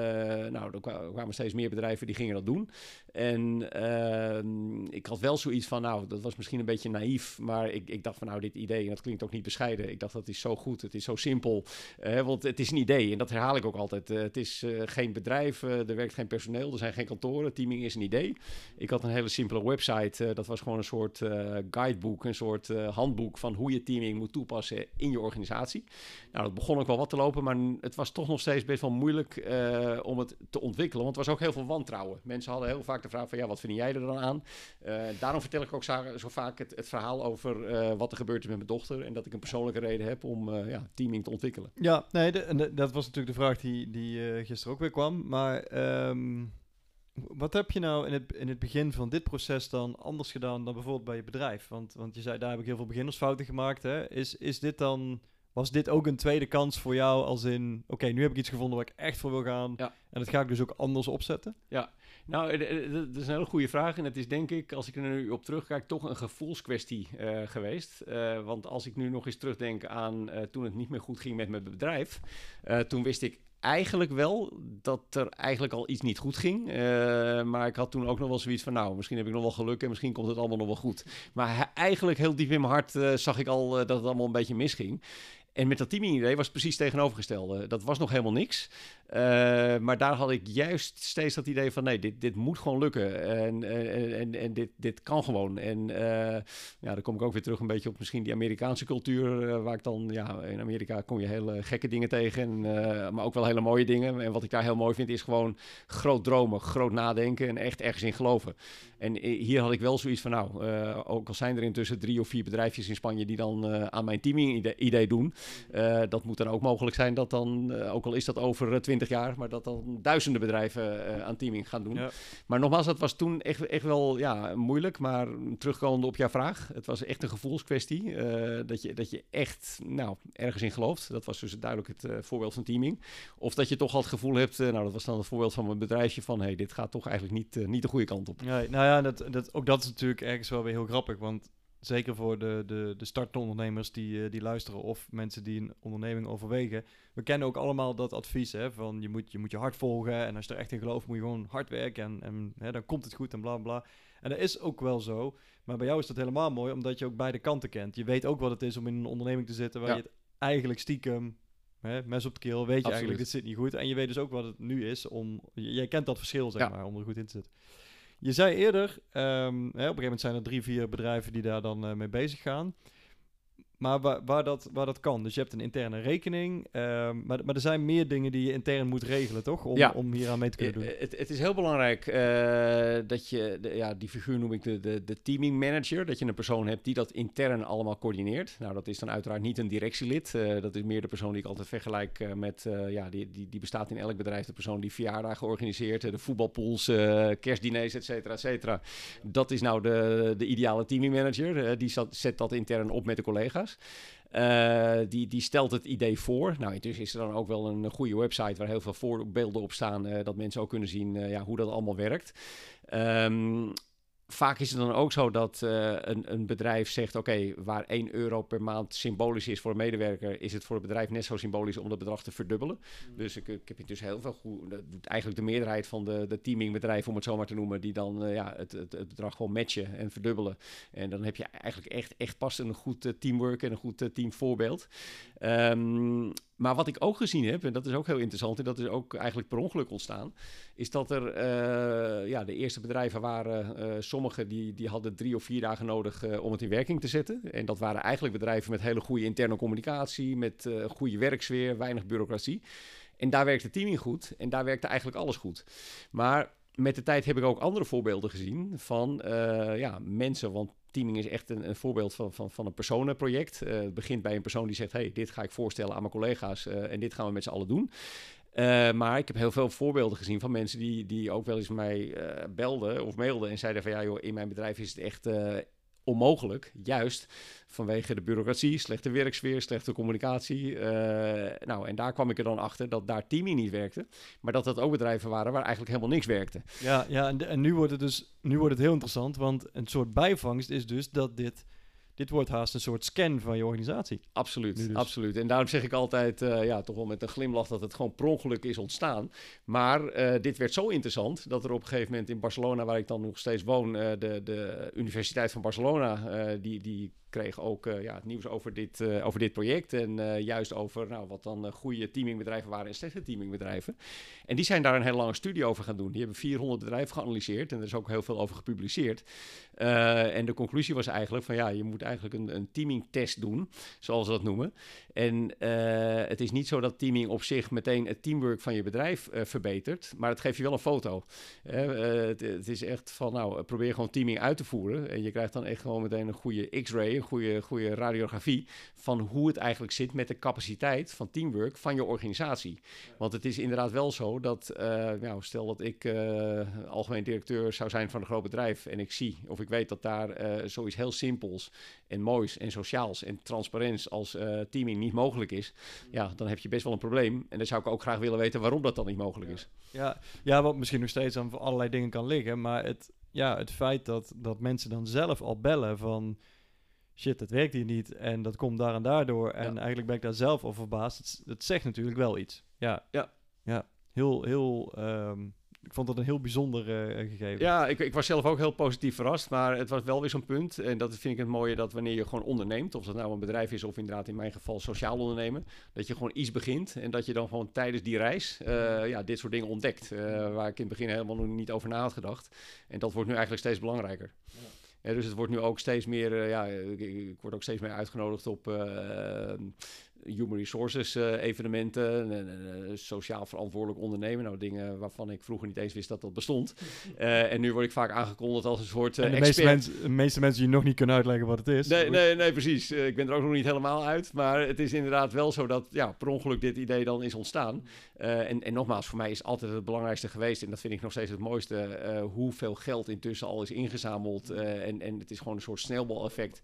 nou, er kwamen steeds meer bedrijven die gingen dat doen. En ehm, ik had wel zoiets van, nou, dat was misschien een beetje naïef. Maar ik, ik dacht van, nou, dit idee, en dat klinkt ook niet bescheiden. Ik dacht, dat is zo goed, het is zo simpel. want het is een idee, en dat herhaal ik ook altijd. het is geen bedrijf, er werkt geen personeel, er zijn geen kantoren. Teaming is een idee. Ik had een hele simpele website. dat was gewoon een soort guidebook, een soort handboek van hoe je teaming moet toepassen in je organisatie. Nou, dat begon ook wel wat te lopen, maar het was toch nog steeds best wel moeilijk uh, om het te ontwikkelen. Want er was ook heel veel wantrouwen. Mensen hadden heel vaak de vraag van, ja, wat vind jij er dan aan? Uh, daarom vertel ik ook zo, vaak het, het, verhaal over uh, wat er gebeurt met mijn dochter. En dat ik een persoonlijke reden heb om ja, teaming te ontwikkelen. Ja, nee, dat was natuurlijk de vraag die, die gisteren ook weer kwam. Maar... Um wat heb je nou in het, in het begin van dit proces dan anders gedaan dan bijvoorbeeld bij je bedrijf? Want, want je zei, daar heb ik heel veel beginnersfouten gemaakt. Hè? Is, is dit dan, was dit ook een tweede kans voor jou als in, oké, nu heb ik iets gevonden waar ik echt voor wil gaan. Ja. En dat ga ik dus ook anders opzetten? Ja, nou, dat is een hele goede vraag. En het is denk ik, als ik er nu op terugkijk, toch een gevoelskwestie uh, geweest. Uh, want als ik nu nog eens terugdenk aan uh, toen het niet meer goed ging met mijn bedrijf. toen wist ik eigenlijk wel dat er eigenlijk al iets niet goed ging. Uh, maar ik had toen ook nog wel zoiets van, nou, misschien heb ik nog wel geluk en misschien komt het allemaal nog wel goed. Maar eigenlijk heel diep in mijn hart uh, zag ik al uh, dat het allemaal een beetje misging. En met dat teaming-idee was het precies tegenovergestelde. Dat was nog helemaal niks. Uh, maar daar had ik juist steeds dat idee van... nee, dit, dit moet gewoon lukken. En, en, en, en dit, dit kan gewoon. En uh, ja, dan kom ik ook weer terug een beetje op misschien die Amerikaanse cultuur... Uh, waar ik dan... Ja, in Amerika kom je hele gekke dingen tegen. En, maar ook wel hele mooie dingen. En wat ik daar heel mooi vind is gewoon groot dromen, groot nadenken... en echt ergens in geloven. En hier had ik wel zoiets van... nou, ook al zijn er intussen drie of vier bedrijfjes in Spanje... die dan aan mijn teaming-idee doen... Uh, dat moet dan ook mogelijk zijn dat dan, uh, ook al is dat over twintig jaar, maar dat dan duizenden bedrijven aan teaming gaan doen. Ja. Maar nogmaals, dat was toen echt, echt wel ja, moeilijk. Maar terugkomend op jouw vraag, het was echt een gevoelskwestie. dat, je, dat je echt nou, ergens in gelooft. Dat was dus duidelijk het voorbeeld van teaming. Of dat je toch al het gevoel hebt, nou dat was dan het voorbeeld van mijn bedrijfje, van hey, dit gaat toch eigenlijk niet, niet de goede kant op. Nee, nou ja, dat, dat, ook dat is natuurlijk ergens wel weer heel grappig. Want zeker voor de, de, de startondernemers die, uh, die luisteren of mensen die een onderneming overwegen. We kennen ook allemaal dat advies hè, van je moet, je moet je hart volgen en als je er echt in gelooft moet je gewoon hard werken en, en hè, dan komt het goed en bla bla. En dat is ook wel zo, maar bij jou is dat helemaal mooi omdat je ook beide kanten kent. Je weet ook wat het is om in een onderneming te zitten waar je het eigenlijk stiekem Hè, mes op de keel, weet je Absoluut. eigenlijk, dit zit niet goed. En je weet dus ook wat het nu is om... Jij kent dat verschil, zeg maar, om er goed in te zitten. Je zei eerder, um, hè, op een gegeven moment zijn er drie, vier bedrijven die daar dan uh, mee bezig gaan. Maar waar, waar, dat, waar dat kan. Dus je hebt een interne rekening. Uh, maar, maar er zijn meer dingen die je intern moet regelen, toch? Om, ja. om hier aan mee te kunnen doen. Het, het is heel belangrijk uh, dat je, de, ja, die figuur noem ik de, de, de, teaming manager. Dat je een persoon hebt die dat intern allemaal coördineert. Nou, dat is dan uiteraard niet een directielid. Uh, dat is meer de persoon die ik altijd vergelijk met, ja, die, die, die bestaat in elk bedrijf. De persoon die verjaardagen organiseert, de voetbalpools, kerstdiners, et cetera, et cetera. Dat is nou de, de ideale teaming manager. die zat, zet dat intern op met de collega's. Uh, die, die stelt het idee voor. Nou, intussen is er dan ook wel een goede website waar heel veel voorbeelden op staan, uh, dat mensen ook kunnen zien uh, ja, hoe dat allemaal werkt. Um, vaak is het dan ook zo dat uh, een, een, bedrijf zegt: Oké, waar 1 euro per maand symbolisch is voor een medewerker, is het voor het bedrijf net zo symbolisch om dat bedrag te verdubbelen. Mm. Dus ik, ik heb intussen heel veel goed. Dat doet eigenlijk de meerderheid van de, de teamingbedrijven, om het zo maar te noemen, die dan uh, ja, het, het, het, bedrag gewoon matchen en verdubbelen. En dan heb je eigenlijk echt, echt pas een goed uh, teamwork en een goed teamvoorbeeld. Um, maar wat ik ook gezien heb, en dat is ook heel interessant, en dat is ook eigenlijk per ongeluk ontstaan, is dat er uh, ja, de eerste bedrijven waren, uh, sommige die, die hadden drie of vier dagen nodig uh, om het in werking te zetten. En dat waren eigenlijk bedrijven met hele goede interne communicatie, met goede werksfeer, weinig bureaucratie. En daar werkte teaming goed en daar werkte eigenlijk alles goed. Maar met de tijd heb ik ook andere voorbeelden gezien van ja, mensen, want teaming is echt een, een voorbeeld van, van, van een personenproject. Uh, het begint bij een persoon die zegt: hey, dit ga ik voorstellen aan mijn collega's uh, en dit gaan we met z'n allen doen. Uh, maar ik heb heel veel voorbeelden gezien van mensen die, die ook wel eens mij belden of mailden en zeiden van ja joh, in mijn bedrijf is het echt onmogelijk. Juist vanwege de bureaucratie, slechte werksfeer, slechte communicatie. Uh, nou, en daar kwam ik er dan achter dat daar teaming niet werkte. Maar dat dat ook bedrijven waren waar eigenlijk helemaal niks werkte. Ja, ja en, en nu wordt het dus nu wordt het heel interessant. Want een soort bijvangst is dus dat dit dit wordt haast een soort scan van je organisatie. Absoluut, dus. absoluut. En daarom zeg ik altijd, uh, ja, toch wel met een glimlach dat het gewoon per ongeluk is ontstaan. Maar uh, dit werd zo interessant dat er op een gegeven moment in Barcelona, waar ik dan nog steeds woon, uh, de, de Universiteit van Barcelona, die, die kreeg ook uh, ja, het nieuws over dit, uh, over dit project. En uh, juist over nou, wat dan goede teamingbedrijven waren en slechte teamingbedrijven. En die zijn daar een hele lange studie over gaan doen. Die hebben 400 bedrijven geanalyseerd en er is ook heel veel over gepubliceerd. en de conclusie was eigenlijk van ja, je moet eigenlijk een, een teamingtest doen, zoals ze dat noemen. En het is niet zo dat teaming op zich meteen het teamwork van je bedrijf verbetert, maar het geeft je wel een foto. Het, is echt van nou, probeer gewoon teaming uit te voeren. En je krijgt dan echt gewoon meteen een goede X-ray goede, goede radiografie van hoe het eigenlijk zit met de capaciteit van teamwork van je organisatie. Want het is inderdaad wel zo dat, uh, nou, stel dat ik uh, algemeen directeur zou zijn van een groot bedrijf en ik zie of ik weet dat daar uh, zoiets heel simpels en moois en sociaals en transparants als teaming niet mogelijk is, ja, dan heb je best wel een probleem. En dan zou ik ook graag willen weten waarom dat dan niet mogelijk is. Ja, ja wat misschien nog steeds aan allerlei dingen kan liggen, maar het, ja, het feit dat, dat mensen dan zelf al bellen van shit, dat werkt hier niet en dat komt daar en daardoor. En eigenlijk ben ik daar zelf over verbaasd. Het, zegt natuurlijk wel iets. Ja, ja. ja. heel, heel... Um, ik vond dat een heel bijzonder uh, gegeven. Ja, ik, ik, was zelf ook heel positief verrast. Maar het was wel weer zo'n punt. En dat vind ik het mooie dat wanneer je gewoon onderneemt. Of dat nou een bedrijf is of inderdaad in mijn geval sociaal ondernemen. Dat je gewoon iets begint. En dat je dan gewoon tijdens die reis uh, ja, dit soort dingen ontdekt. Uh, waar ik in het begin helemaal nog niet over na had gedacht. En dat wordt nu eigenlijk steeds belangrijker. Ja dus het wordt nu ook steeds meer, uh, ja, ik, word ook steeds meer uitgenodigd op uh, human resources uh, evenementen, en, sociaal verantwoordelijk ondernemen. Nou, dingen waarvan ik vroeger niet eens wist dat dat bestond. Uh, en nu word ik vaak aangekondigd als een soort uh, en de meeste, mensen, de meeste mensen die nog niet kunnen uitleggen wat het is. Nee, nee, nee precies. ik ben er ook nog niet helemaal uit. Maar het is inderdaad wel zo dat ja, per ongeluk dit idee dan is ontstaan. en, en nogmaals, voor mij is altijd het belangrijkste geweest, en dat vind ik nog steeds het mooiste, hoeveel geld intussen al is ingezameld. en, en het is gewoon een soort sneeuwbaleffect.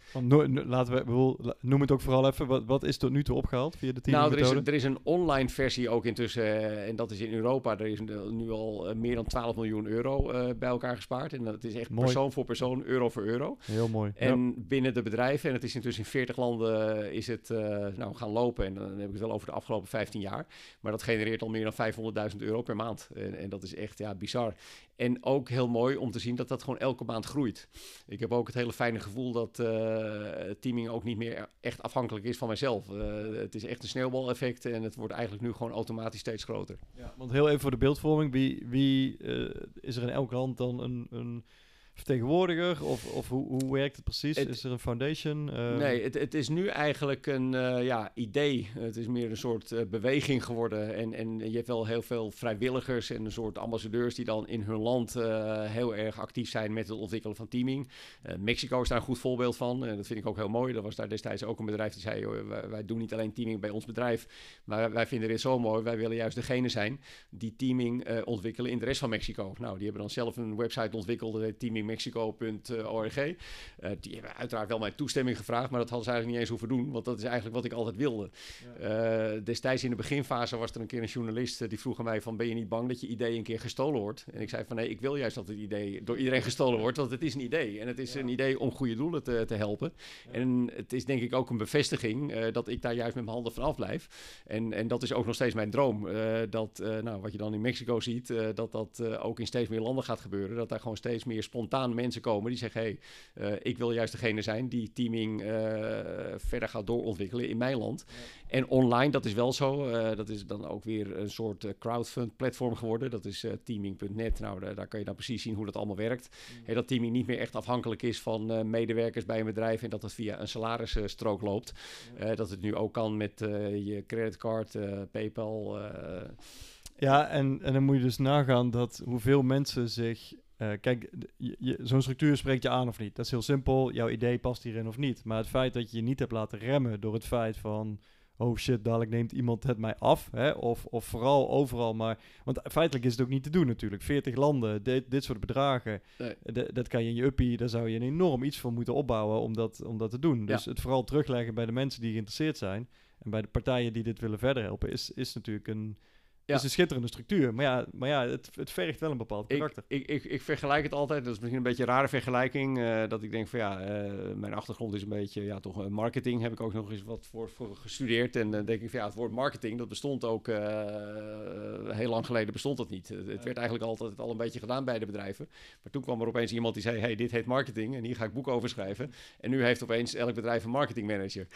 laten we, noem het ook vooral even, wat, wat is tot nu toe opgehaald via de team? Nou, er is, er is een online versie ook intussen, uh, en dat is in Europa. Er is nu al uh, meer dan 12 miljoen euro uh, bij elkaar gespaard. En dat is echt mooi. persoon voor persoon, euro voor euro. Heel mooi. En ja. binnen de bedrijven, en het is intussen in 40 landen, is het nou, gaan lopen. En dan heb ik het wel over de afgelopen 15 jaar. Maar dat genereert al meer dan 500.000 euro per maand. En, en, dat is echt ja, bizar. En ook heel mooi om te zien dat dat gewoon elke maand groeit. Ik heb ook het hele fijne gevoel dat teaming ook niet meer echt afhankelijk is van mijzelf. het is echt een sneeuwbaleffect en het wordt eigenlijk nu gewoon automatisch steeds groter. Ja, want heel even voor de beeldvorming, wie, wie uh, is er in elk land dan een, een vertegenwoordiger? Of, of hoe, hoe werkt het precies? is er een foundation? Uh... Nee, het, het is nu eigenlijk een uh, ja, idee. Het is meer een soort uh, beweging geworden. En, en je hebt wel heel veel vrijwilligers en een soort ambassadeurs die dan in hun land heel erg actief zijn met het ontwikkelen van teaming. Mexico is daar een goed voorbeeld van. En dat vind ik ook heel mooi. Er was daar destijds ook een bedrijf die zei: wij, wij, doen niet alleen teaming bij ons bedrijf, maar wij vinden dit zo mooi. Wij willen juist degene zijn die teaming ontwikkelen in de rest van Mexico. Nou, die hebben dan zelf een website ontwikkeld, teaming teamingmexico.org. Uh, die hebben uiteraard wel mijn toestemming gevraagd, maar dat hadden ze eigenlijk niet eens hoeven doen, want dat is eigenlijk wat ik altijd wilde. Ja. destijds in de beginfase was er een keer een journalist die vroeg aan mij van ben je niet bang dat je idee een keer gestolen wordt? En ik zei van nee, ik wil juist dat het idee door iedereen gestolen wordt, want het is een idee. En het is een idee om goede doelen te, te helpen. En het is denk ik ook een bevestiging dat ik daar juist met mijn handen vanaf blijf. En, en dat is ook nog steeds mijn droom. Dat, nou, wat je dan in Mexico ziet, dat dat ook in steeds meer landen gaat gebeuren. Dat daar gewoon steeds meer spontaan mensen komen die zeggen: hé, hey, ik wil juist degene zijn die teaming verder gaat doorontwikkelen in mijn land. Ja. En online, dat is wel zo. dat is dan ook weer een soort crowdfund platform geworden. Dat is teaming.net. Nou, daar, daar, kan je dan precies zien hoe dat allemaal werkt. Mm. Hey, dat teaming niet meer echt afhankelijk is van medewerkers bij een bedrijf en dat het via een salarisstrook loopt. Ja. dat het nu ook kan met je creditcard, uh, PayPal. Uh. Ja, en, en dan moet je dus nagaan dat hoeveel mensen zich. Uh, kijk, zo'n structuur spreekt je aan of niet. Dat is heel simpel. Jouw idee past hierin of niet. Maar het feit dat je je niet hebt laten remmen door het feit van oh shit, dadelijk neemt iemand het mij af. Hè? Of, of vooral overal maar... Want feitelijk is het ook niet te doen natuurlijk. 40 landen, dit, dit soort bedragen. Dat kan je in je uppie, daar zou je een enorm iets voor moeten opbouwen om dat, om dat te doen. Dus het vooral terugleggen bij de mensen die geïnteresseerd zijn... en bij de partijen die dit willen verder helpen... is, is natuurlijk een ja. is een schitterende structuur. Maar ja, maar ja het, het vergt wel een bepaald karakter. Ik, ik, ik, vergelijk het altijd, dat is misschien een beetje een rare vergelijking. Uh, dat ik denk van ja, uh, mijn achtergrond is een beetje, ja, toch marketing. Heb ik ook nog eens wat voor, voor gestudeerd. En dan uh, denk ik van ja, het woord marketing, dat bestond ook heel lang geleden bestond dat niet. Het werd eigenlijk altijd al een beetje gedaan bij de bedrijven. Maar toen kwam er opeens iemand die zei, hey, dit heet marketing. En hier ga ik boek over schrijven. En nu heeft opeens elk bedrijf een marketingmanager.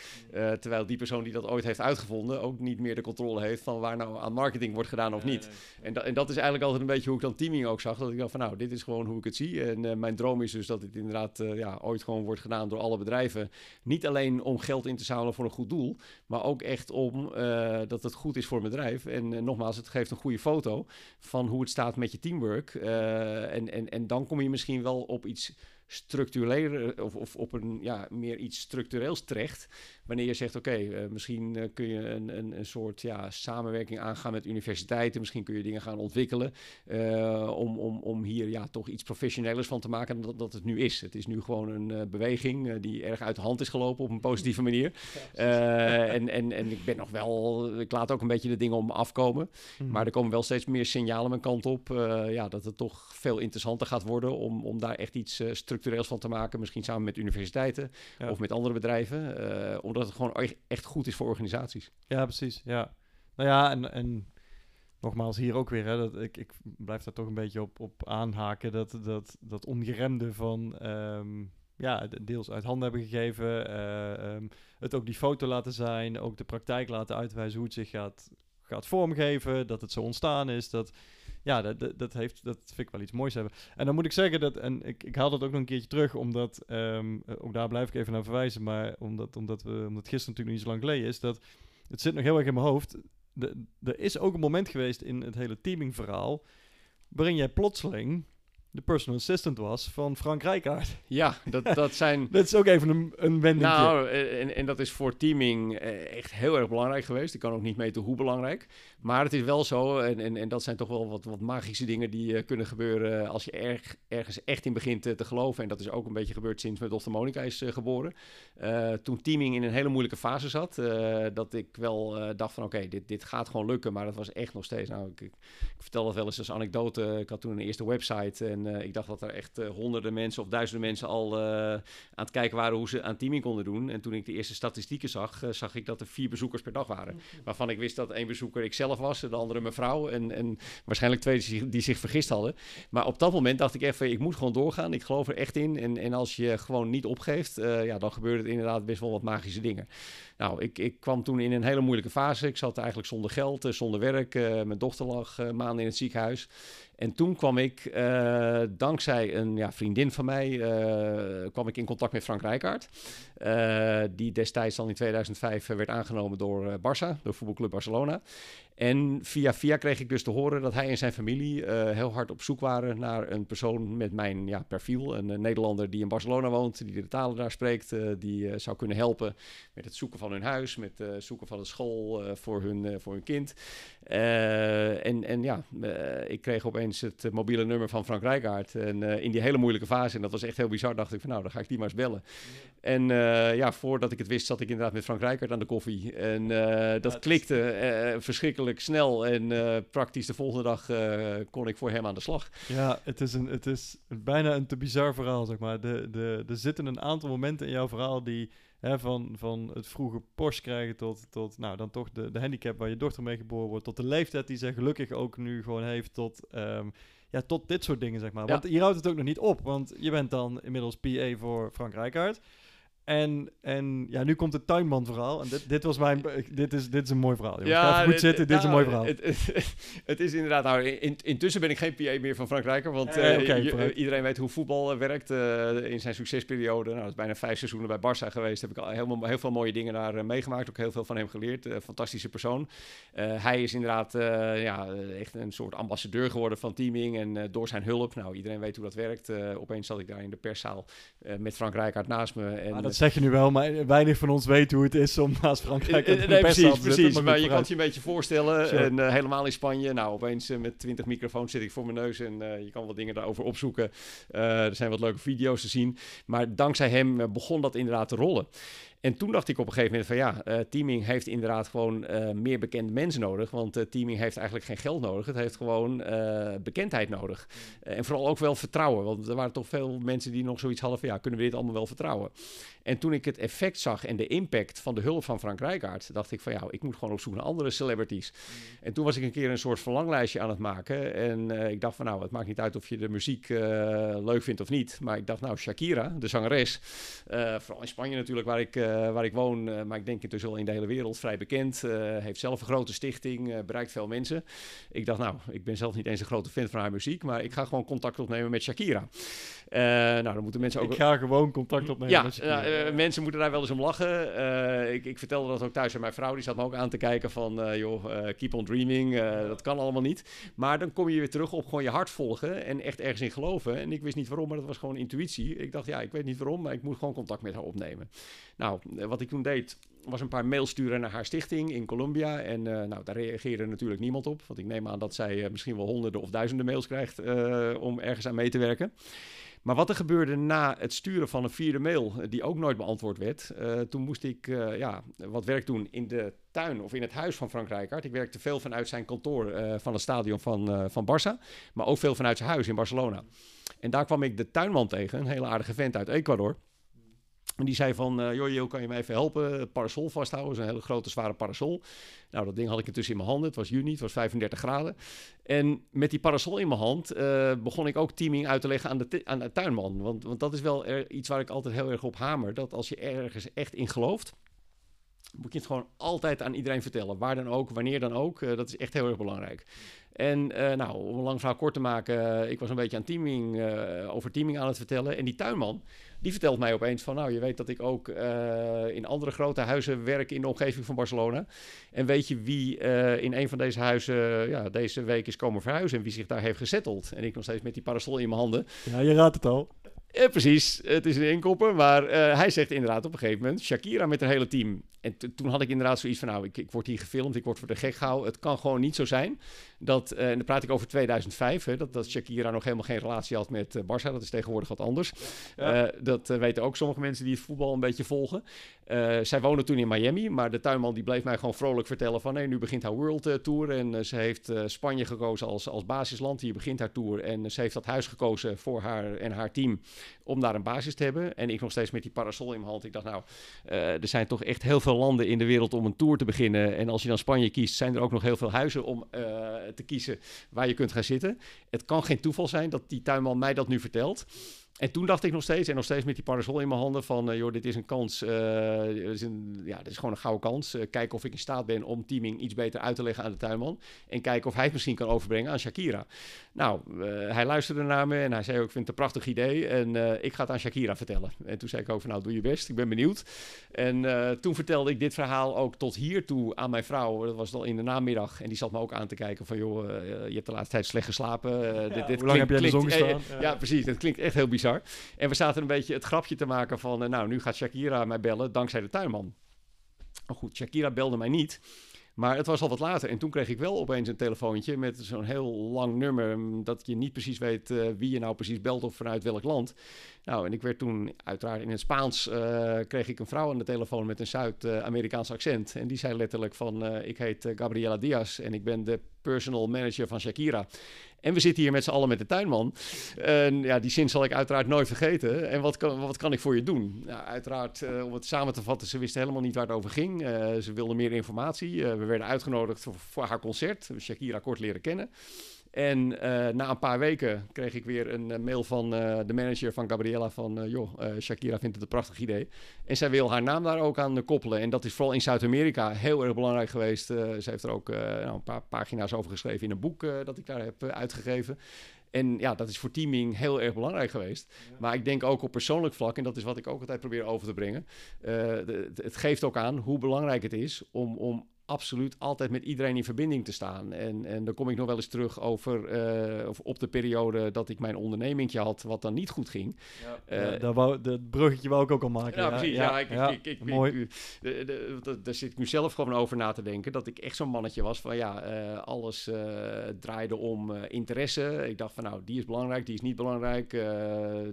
terwijl die persoon die dat ooit heeft uitgevonden, ook niet meer de controle heeft van waar nou aan marketing wordt gedaan of niet. En, da en, dat is eigenlijk altijd een beetje hoe ik dan teaming ook zag. Dat ik dacht van nou, dit is gewoon hoe ik het zie. En uh, mijn droom is dus dat dit inderdaad uh, ja, ooit gewoon wordt gedaan door alle bedrijven. Niet alleen om geld in te zamelen voor een goed doel, maar ook echt om uh, dat het goed is voor het bedrijf. En nogmaals, het geeft een goede foto van hoe het staat met je teamwork. en, en, en dan kom je misschien wel op iets structureel of, of op een ja, meer iets structureels terecht. Wanneer je zegt, oké, okay, uh, misschien uh, kun je een, een, een soort ja, samenwerking aangaan met universiteiten. Misschien kun je dingen gaan ontwikkelen uh, om, om, om hier ja, toch iets professionelers van te maken dan dat, dat het nu is. Het is nu gewoon een beweging die erg uit de hand is gelopen op een positieve manier. en, en, en ik ben nog wel, ik laat ook een beetje de dingen om me afkomen. Mm. Maar er komen wel steeds meer signalen mijn kant op. ja, dat het toch veel interessanter gaat worden om, om daar echt iets structureels van te maken. Misschien samen met universiteiten ja. of met andere bedrijven. om dat het gewoon echt goed is voor organisaties. Ja, precies. Ja. Nou ja, en, en nogmaals hier ook weer, hè, dat, ik, ik blijf daar toch een beetje op, op aanhaken, dat, dat, dat ongeremde van... Um, ja, deels uit handen hebben gegeven. Uh, um, het ook die foto laten zijn. Ook de praktijk laten uitwijzen hoe het zich gaat, gaat vormgeven. Dat het zo ontstaan is. Dat, ja, dat, dat, heeft, dat vind ik wel iets moois hebben. En dan moet ik zeggen dat, en ik, ik haal dat ook nog een keertje terug, omdat, um, ook daar blijf ik even naar verwijzen, maar omdat, omdat, we, omdat gisteren natuurlijk niet zo lang geleden is, dat het zit nog heel erg in mijn hoofd. De, er is ook een moment geweest in het hele teaming verhaal, waarin jij plotseling de personal assistant was van Frank Rijkaard. Ja, dat, dat zijn... dat is ook even een, een wending. Nou, eh, en, en dat is voor teaming eh, echt heel erg belangrijk geweest. Ik kan ook niet meten hoe belangrijk. Maar het is wel zo, en, en, en dat zijn toch wel wat, wat magische dingen die uh, kunnen gebeuren als je erg, ergens echt in begint te geloven. En dat is ook een beetje gebeurd sinds mijn dochter Monica is geboren. toen teaming in een hele moeilijke fase zat, dat ik wel dacht van oké, dit, dit gaat gewoon lukken. Maar dat was echt nog steeds, nou, ik, ik, vertel dat wel eens als anekdote. Ik had toen een eerste website en uh, ik dacht dat er echt uh, honderden mensen of duizenden mensen al uh, aan het kijken waren hoe ze aan teaming konden doen. En toen ik de eerste statistieken zag, zag ik dat er vier bezoekers per dag waren. Waarvan ik wist dat één bezoeker ik zelf was, de andere mijn vrouw en, en waarschijnlijk twee die zich, die zich vergist hadden. Maar op dat moment dacht ik even, ik moet gewoon doorgaan. Ik geloof er echt in. En, en als je gewoon niet opgeeft, ja, dan gebeuren er inderdaad best wel wat magische dingen. Nou, ik, ik kwam toen in een hele moeilijke fase. Ik zat eigenlijk zonder geld, zonder werk. mijn dochter lag maanden in het ziekenhuis. En toen kwam ik, uh, dankzij een ja, vriendin van mij, uh, kwam ik in contact met Frank Rijkaard. Uh, die destijds al in 2005 werd aangenomen door Barça, door voetbalclub Barcelona. En via via kreeg ik dus te horen dat hij en zijn familie eh, heel hard op zoek waren naar een persoon met mijn ja, profiel. Een, een Nederlander die in Barcelona woont, die de talen daar spreekt, uh, die uh, zou kunnen helpen met het zoeken van hun huis, met het zoeken van een school voor, hun, voor hun kind. en, en ja, ik kreeg opeens het mobiele nummer van Frank Rijkaard. En in die hele moeilijke fase, en dat was echt heel bizar, dacht ik van nou, dan ga ik die maar eens bellen. En ja, voordat ik het wist, zat ik inderdaad met Frank Rijkaard aan de koffie. En dat ja, klikte verschrikkelijk snel en praktisch de volgende dag kon ik voor hem aan de slag. Ja, het is, een, het is bijna een te bizar verhaal, zeg maar. De, de, er zitten een aantal momenten in jouw verhaal die... Hè, van, van het vroege Porsche krijgen tot, tot nou, dan toch de, de handicap waar je dochter mee geboren wordt... tot de leeftijd die ze gelukkig ook nu gewoon heeft tot... Um, ja, tot dit soort dingen, zeg maar. Want hier houdt het ook nog niet op. Want je bent dan inmiddels PA voor Frank Rijkaard. En, en ja, nu komt het tuinman verhaal. En dit, dit was mijn. Dit is, dit is een mooi verhaal. Ja, goed dit, zitten. Dit is een mooi verhaal. Het, het, het, is inderdaad. Nou, in, intussen ben ik geen PA meer van Frank Rijker. Want uh, okay, iedereen weet hoe voetbal uh, werkt. Uh, in zijn succesperiode. Nou, dat is bijna vijf seizoenen bij Barça geweest. Heb ik al helemaal, heel veel mooie dingen daar meegemaakt. Ook heel veel van hem geleerd. fantastische persoon. hij is inderdaad ja, echt een soort ambassadeur geworden van teaming. En door zijn hulp. Nou, iedereen weet hoe dat werkt. opeens zat ik daar in de perszaal met Frank Rijkaard naast me. En, zeg je nu wel, maar weinig van ons weet hoe het is om naast Frankrijk uh, nee, precies, precies. Maar, maar je kan het je een beetje voorstellen. En uh, helemaal in Spanje, nou opeens uh, met 20 microfoons zit ik voor mijn neus en je kan wat dingen daarover opzoeken. er zijn wat leuke video's te zien. Maar dankzij hem begon dat inderdaad te rollen. En toen dacht ik op een gegeven moment van ja, uh, teaming heeft inderdaad gewoon uh, meer bekende mensen nodig. Want uh, teaming heeft eigenlijk geen geld nodig. Het heeft gewoon bekendheid nodig. en vooral ook wel vertrouwen. Want er waren toch veel mensen die nog zoiets hadden van ja, kunnen we dit allemaal wel vertrouwen? En toen ik het effect zag en de impact van de hulp van Frank Rijkaard, dacht ik van ja, ik moet gewoon op zoek naar andere celebrities. Mm. En toen was ik een keer een soort verlanglijstje aan het maken. En ik dacht van nou, het maakt niet uit of je de muziek leuk vindt of niet. Maar ik dacht nou, Shakira, de zangeres, vooral in Spanje natuurlijk, waar ik eh, waar ik woon, maar ik denk intussen wel in de hele wereld vrij bekend. Heeft zelf een grote stichting, bereikt veel mensen. Ik dacht, nou, ik ben zelf niet eens een grote fan van haar muziek, maar ik ga gewoon contact opnemen met Shakira. nou, dan moeten mensen ook... Ik ga gewoon contact opnemen ja, met Shakira. Mensen moeten daar wel eens om lachen. ik, ik, vertelde dat ook thuis aan mijn vrouw, die zat me ook aan te kijken van, joh, keep on dreaming, dat kan allemaal niet. Maar dan kom je weer terug op gewoon je hart volgen en echt ergens in geloven. En ik wist niet waarom, maar dat was gewoon intuïtie. Ik dacht, ja, ik weet niet waarom, maar ik moet gewoon contact met haar opnemen. Nou, eh, wat ik toen deed, was een paar mails sturen naar haar stichting in Colombia. En uh, nou, daar reageerde natuurlijk niemand op. Want ik neem aan dat zij uh, misschien wel honderden of duizenden mails krijgt uh, om ergens aan mee te werken. Maar wat er gebeurde na het sturen van een vierde mail, die ook nooit beantwoord werd, toen moest ik ja, wat werk doen in de tuin of in het huis van Frank Rijkaard. Ik werkte veel vanuit zijn kantoor van het stadion van, van Barça, maar ook veel vanuit zijn huis in Barcelona. En daar kwam ik de tuinman tegen, een hele aardige vent uit Ecuador. En die zei van, uh, joh, kan je mij even helpen? Parasol vasthouden, een hele grote, zware parasol. Nou, dat ding had ik intussen in mijn handen. Het was juni, het was 35 graden. En met die parasol in mijn hand uh, begon ik ook teaming uit te leggen aan de, aan de tuinman. Want, want dat is wel er, iets waar ik altijd heel erg op hamer. Dat als je ergens echt in gelooft, moet je het gewoon altijd aan iedereen vertellen. Waar dan ook, wanneer dan ook. Uh, dat is echt heel erg belangrijk. En uh, nou, om een lang verhaal kort te maken, ik was een beetje aan teaming, over teaming aan het vertellen. En die tuinman, die vertelt mij opeens van, nou, je weet dat ik ook in andere grote huizen werk in de omgeving van Barcelona. En weet je wie in een van deze huizen ja, deze week is komen verhuizen en wie zich daar heeft gezetteld? En ik nog steeds met die parasol in mijn handen. Ja, je raadt het al. Eh, precies, het is een inkopper. Maar uh, hij zegt inderdaad op een gegeven moment... Shakira met haar hele team. En toen had ik inderdaad zoiets van... nou, ik, ik word hier gefilmd, ik word voor de gek gehouden. Het kan gewoon niet zo zijn dat... Uh, en dan praat ik over 2005, hè, dat, dat Shakira nog helemaal geen relatie had met uh, Barça. Dat is tegenwoordig wat anders. Ja. dat weten ook sommige mensen die het voetbal een beetje volgen. Zij woonde toen in Miami, maar de tuinman die bleef mij gewoon vrolijk vertellen van... nee, nu begint haar World Tour en ze heeft Spanje gekozen als, als basisland. Hier begint haar tour en ze heeft dat huis gekozen voor haar en haar team om daar een basis te hebben. En ik nog steeds met die parasol in mijn hand. Ik dacht, nou, er zijn toch echt heel veel landen in de wereld om een tour te beginnen. En als je dan Spanje kiest, zijn er ook nog heel veel huizen om te kiezen waar je kunt gaan zitten. Het kan geen toeval zijn dat die tuinman mij dat nu vertelt. En toen dacht ik nog steeds, en nog steeds met die parasol in mijn handen, van uh, joh, dit is een kans. Uh, is een, ja, dit is gewoon een gouden kans. Uh, kijken of ik in staat ben om teaming iets beter uit te leggen aan de tuinman. En kijken of hij het misschien kan overbrengen aan Shakira. Nou, hij luisterde naar me en hij zei ook, ik vind het een prachtig idee. En ik ga het aan Shakira vertellen. En toen zei ik ook van, nou, doe je best. Ik ben benieuwd. En toen vertelde ik dit verhaal ook tot hier toe aan mijn vrouw. Dat was al in de namiddag. En die zat me ook aan te kijken van, joh, je hebt de laatste tijd slecht geslapen. Ja, dit, dit hoe lang heb jij de zon gestaan? ja, precies. Het klinkt echt heel bizar. En we zaten een beetje het grapje te maken van, uh, nou, nu gaat Shakira mij bellen dankzij de tuinman. Maar goed, Shakira belde mij niet. Maar het was al wat later en toen kreeg ik wel opeens een telefoontje met zo'n heel lang nummer mm, dat je niet precies weet uh, wie je nou precies belt of vanuit welk land. Nou, en ik werd toen uiteraard in het Spaans uh, kreeg ik een vrouw aan de telefoon met een Zuid-Amerikaans accent en die zei letterlijk van ik heet Gabriela Diaz en ik ben de personal manager van Shakira. En we zitten hier met z'n allen met de tuinman. En ja, die zin zal ik uiteraard nooit vergeten. En wat kan, wat kan ik voor je doen? Uiteraard, uh, om het samen te vatten, ze wisten helemaal niet waar het over ging. Uh, ze wilde meer informatie. Uh, we werden uitgenodigd voor, voor haar concert. Shakira kort leren kennen. En uh, na een paar weken kreeg ik weer een uh, mail van uh, de manager van Gabriella van... joh, Shakira vindt het een prachtig idee. En zij wil haar naam daar ook aan koppelen. En dat is vooral in Zuid-Amerika heel erg belangrijk geweest. ze heeft er ook nou, een paar pagina's over geschreven in een boek dat ik daar heb uitgegeven. En ja, dat is voor teaming heel erg belangrijk geweest. Maar ik denk ook op persoonlijk vlak, en dat is wat ik ook altijd probeer over te brengen. De, het geeft ook aan hoe belangrijk het is om, om absoluut altijd met iedereen in verbinding te staan. En, en dan kom ik nog wel eens terug over uh, of op de periode dat ik mijn ondernemingje had, wat dan niet goed ging. Ja, uh, daar wou, dat bruggetje wou ik ook al maken. Ja, precies. Ja, ik, ik, ik, mooi. daar zit ik nu zelf gewoon over na te denken. Dat ik echt zo'n mannetje was van ja, uh, alles draaide om interesse. Ik dacht van nou, die is belangrijk, die is niet belangrijk.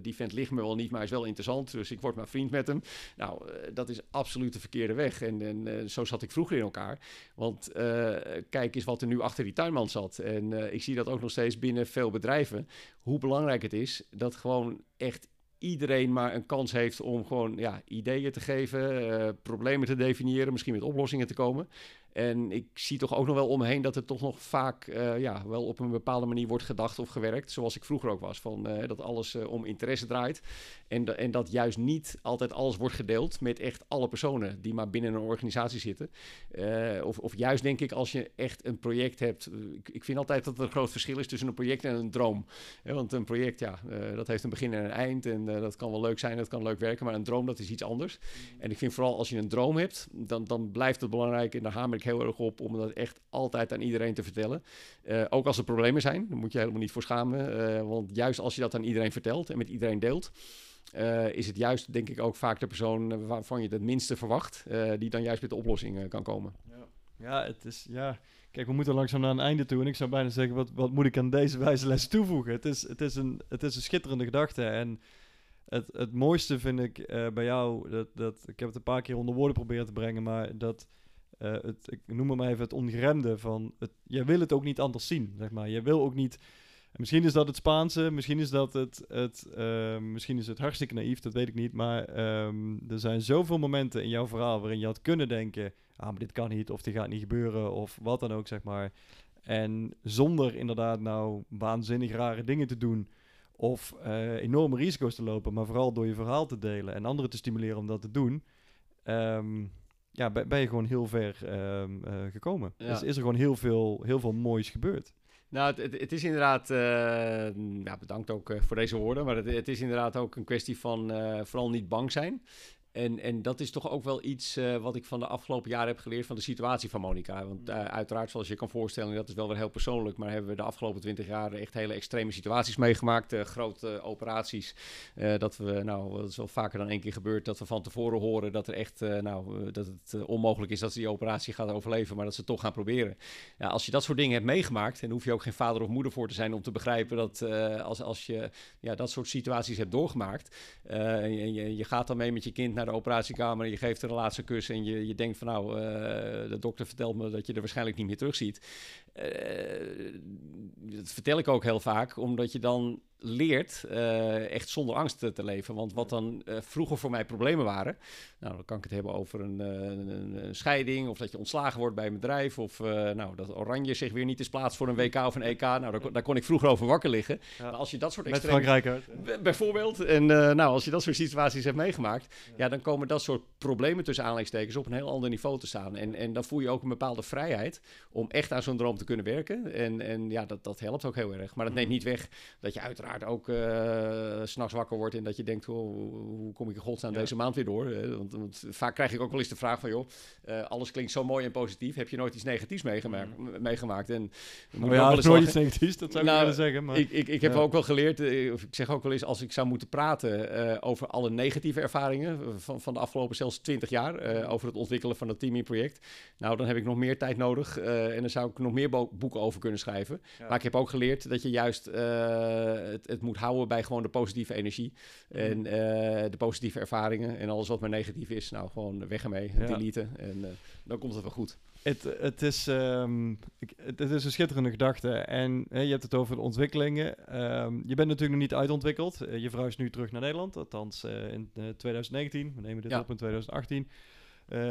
die vent ligt me wel niet, maar is wel interessant. Dus ik word maar vriend met hem. Nou, dat is absoluut de verkeerde weg. En, en zo zat ik vroeger in elkaar. Want uh, kijk eens wat er nu achter die tuinman zat. En uh, ik zie dat ook nog steeds binnen veel bedrijven. Hoe belangrijk het is dat gewoon echt iedereen maar een kans heeft om gewoon ja, ideeën te geven, uh, problemen te definiëren, misschien met oplossingen te komen. En ik zie toch ook nog wel omheen dat er toch nog vaak uh, ja, wel op een bepaalde manier wordt gedacht of gewerkt. Zoals ik vroeger ook was. Van, uh, dat alles uh, om interesse draait. En, en dat juist niet altijd alles wordt gedeeld met echt alle personen die maar binnen een organisatie zitten. of, of juist denk ik als je echt een project hebt. Ik, ik, vind altijd dat er een groot verschil is tussen een project en een droom. want een project, ja, dat heeft een begin en een eind. En dat kan wel leuk zijn, dat kan leuk werken. Maar een droom, dat is iets anders. En ik vind vooral als je een droom hebt, dan, dan blijft het belangrijk. En daar hamer heel erg op om dat echt altijd aan iedereen te vertellen. Uh, ook als er problemen zijn, dan moet je helemaal niet voor schamen. Uh, want juist als je dat aan iedereen vertelt en met iedereen deelt, uh, is het juist, denk ik, ook vaak de persoon waarvan je het minste verwacht, die dan juist met de oplossing kan komen. Ja. ja, het is, ja, kijk, we moeten langzaam naar een einde toe. En ik zou bijna zeggen, wat, wat moet ik aan deze wijze les toevoegen? Het is, het is, een, het is een schitterende gedachte en... Het, het mooiste vind ik bij jou, dat, dat, ik heb het een paar keer onder woorden proberen te brengen, maar dat uh, het, ik noem maar even het ongeremde van... Het, jij wil het ook niet anders zien, zeg maar. Je wil ook niet... Misschien is dat het Spaanse, misschien is dat het, het uh, misschien is het hartstikke naïef, dat weet ik niet. Maar um, er zijn zoveel momenten in jouw verhaal waarin je had kunnen denken, ah, maar dit kan niet, of dit gaat niet gebeuren, of wat dan ook, zeg maar. En zonder inderdaad nou waanzinnig rare dingen te doen, of uh, enorme risico's te lopen, maar vooral door je verhaal te delen en anderen te stimuleren om dat te doen. Um, ja, ben je gewoon heel ver um, uh, gekomen. Ja. Dus is er gewoon heel veel, heel veel moois gebeurd. Nou, het, het, is inderdaad, uh, ja, bedankt ook uh, voor deze woorden, maar het, het, is inderdaad ook een kwestie van vooral niet bang zijn. En, en dat is toch ook wel iets uh, wat ik van de afgelopen jaren heb geleerd van de situatie van Monica. Want uh, uiteraard, zoals je kan voorstellen, dat is wel weer heel persoonlijk, maar hebben we de afgelopen twintig jaar echt hele extreme situaties meegemaakt. Uh, grote operaties. dat we, nou, dat is wel vaker dan één keer gebeurd, dat we van tevoren horen dat er echt, nou, dat het onmogelijk is dat ze die operatie gaat overleven, maar dat ze het toch gaan proberen. Ja, als je dat soort dingen hebt meegemaakt, en hoef je ook geen vader of moeder voor te zijn om te begrijpen dat als, als je ja, dat soort situaties hebt doorgemaakt, en je, je gaat dan mee met je kind naar de operatiekamer. Je geeft er een laatste kus en je, je denkt van nou, uh, de dokter vertelt me dat je er waarschijnlijk niet meer terugziet. Uh, dat vertel ik ook heel vaak, omdat je dan leert echt zonder angst te leven. Want wat dan vroeger voor mij problemen waren, nou, dan kan ik het hebben over een, een, een scheiding of dat je ontslagen wordt bij een bedrijf of nou, dat Oranje zich weer niet is plaats voor een WK of een EK. Nou, daar, daar kon ik vroeger over wakker liggen. Maar als je dat soort Met Frankrijk Bijvoorbeeld. En nou, als je dat soort situaties hebt meegemaakt, ja. dan komen dat soort problemen tussen aanleidingstekens op een heel ander niveau te staan. En, en dan voel je ook een bepaalde vrijheid om echt aan zo'n droom te kunnen werken. En, en ja, dat, dat helpt ook heel erg. Maar dat neemt niet weg dat je uiteraard ook uh, s'nachts wakker wordt en dat je denkt, oh, hoe kom ik in godsnaam ja. deze maand weer door? Want, want, vaak krijg ik ook wel eens de vraag van, joh, uh, alles klinkt zo mooi en positief. Heb je nooit iets negatiefs meegemaakt? Mm. meegemaakt? En, nou ja, nooit iets negatiefs, dat zou ik nou, willen zeggen. Maar, ik, ik, ik heb ook wel geleerd, uh, of ik zeg ook wel eens, als ik zou moeten praten over alle negatieve ervaringen van, van de afgelopen zelfs 20 jaar, over het ontwikkelen van het teaming-project, nou, dan heb ik nog meer tijd nodig en dan zou ik nog meer boeken over kunnen schrijven. Maar ik heb ook geleerd dat je juist het, het, moet houden bij gewoon de positieve energie mm. en de positieve ervaringen en alles wat maar negatief is, nou, gewoon weg ermee, ja. deleten en dan komt het wel goed. Het, het, is, um, het, is een schitterende gedachte. En je hebt het over de ontwikkelingen. Um, je bent natuurlijk nog niet uitontwikkeld. Uh, je vrouw is nu terug naar Nederland, althans uh, in uh, 2019. We nemen dit ja. op in 2018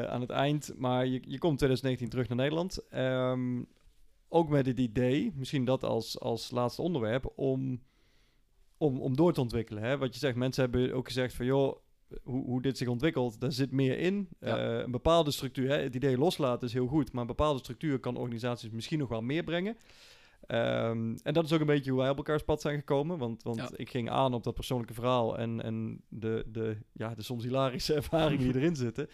aan het eind. Maar je, je komt 2019 terug naar Nederland. Um, ook met het idee, misschien dat als, als laatste onderwerp, om, om, om door te ontwikkelen. Hè? Wat je zegt, mensen hebben ook gezegd van joh, hoe, hoe dit zich ontwikkelt, daar zit meer in. Ja. Uh, een bepaalde structuur, hè, het idee loslaten is heel goed, maar een bepaalde structuur kan organisaties misschien nog wel meer brengen. Um, en dat is ook een beetje hoe wij op elkaars pad zijn gekomen. Want, want ja. ik ging aan op dat persoonlijke verhaal en, en de, de, ja, de soms hilarische ervaringen die erin zitten.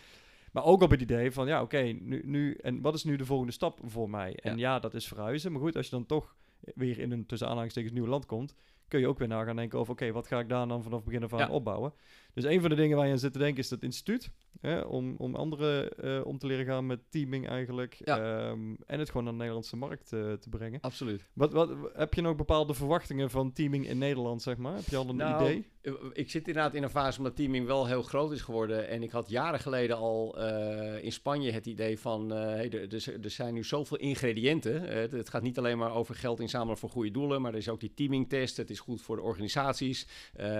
Maar ook op het idee van, ja, oké, nu, nu, en wat is nu de volgende stap voor mij? En ja. ja. dat is verhuizen. Maar goed, als je dan toch weer in een tussen aanhalingstekens nieuw land komt, kun je ook weer na gaan denken over, oké, wat ga ik daar dan vanaf het begin af aan ja. opbouwen? Dus een van de dingen waar je aan zit te denken is dat instituut. Hè, om, om anderen uh, om te leren gaan met teaming eigenlijk. Ja. Um, en het gewoon naar de Nederlandse markt uh, te brengen. Absoluut. Wat, wat, heb je nog bepaalde verwachtingen van teaming in Nederland, zeg maar? Heb je al een nou, idee? Ik zit inderdaad in een fase omdat teaming wel heel groot is geworden. En ik had jaren geleden al uh, in Spanje het idee van... hey, er, er, zijn nu zoveel ingrediënten. het gaat niet alleen maar over geld inzamelen voor goede doelen... maar er is ook die teamingtest. Het is goed voor de organisaties.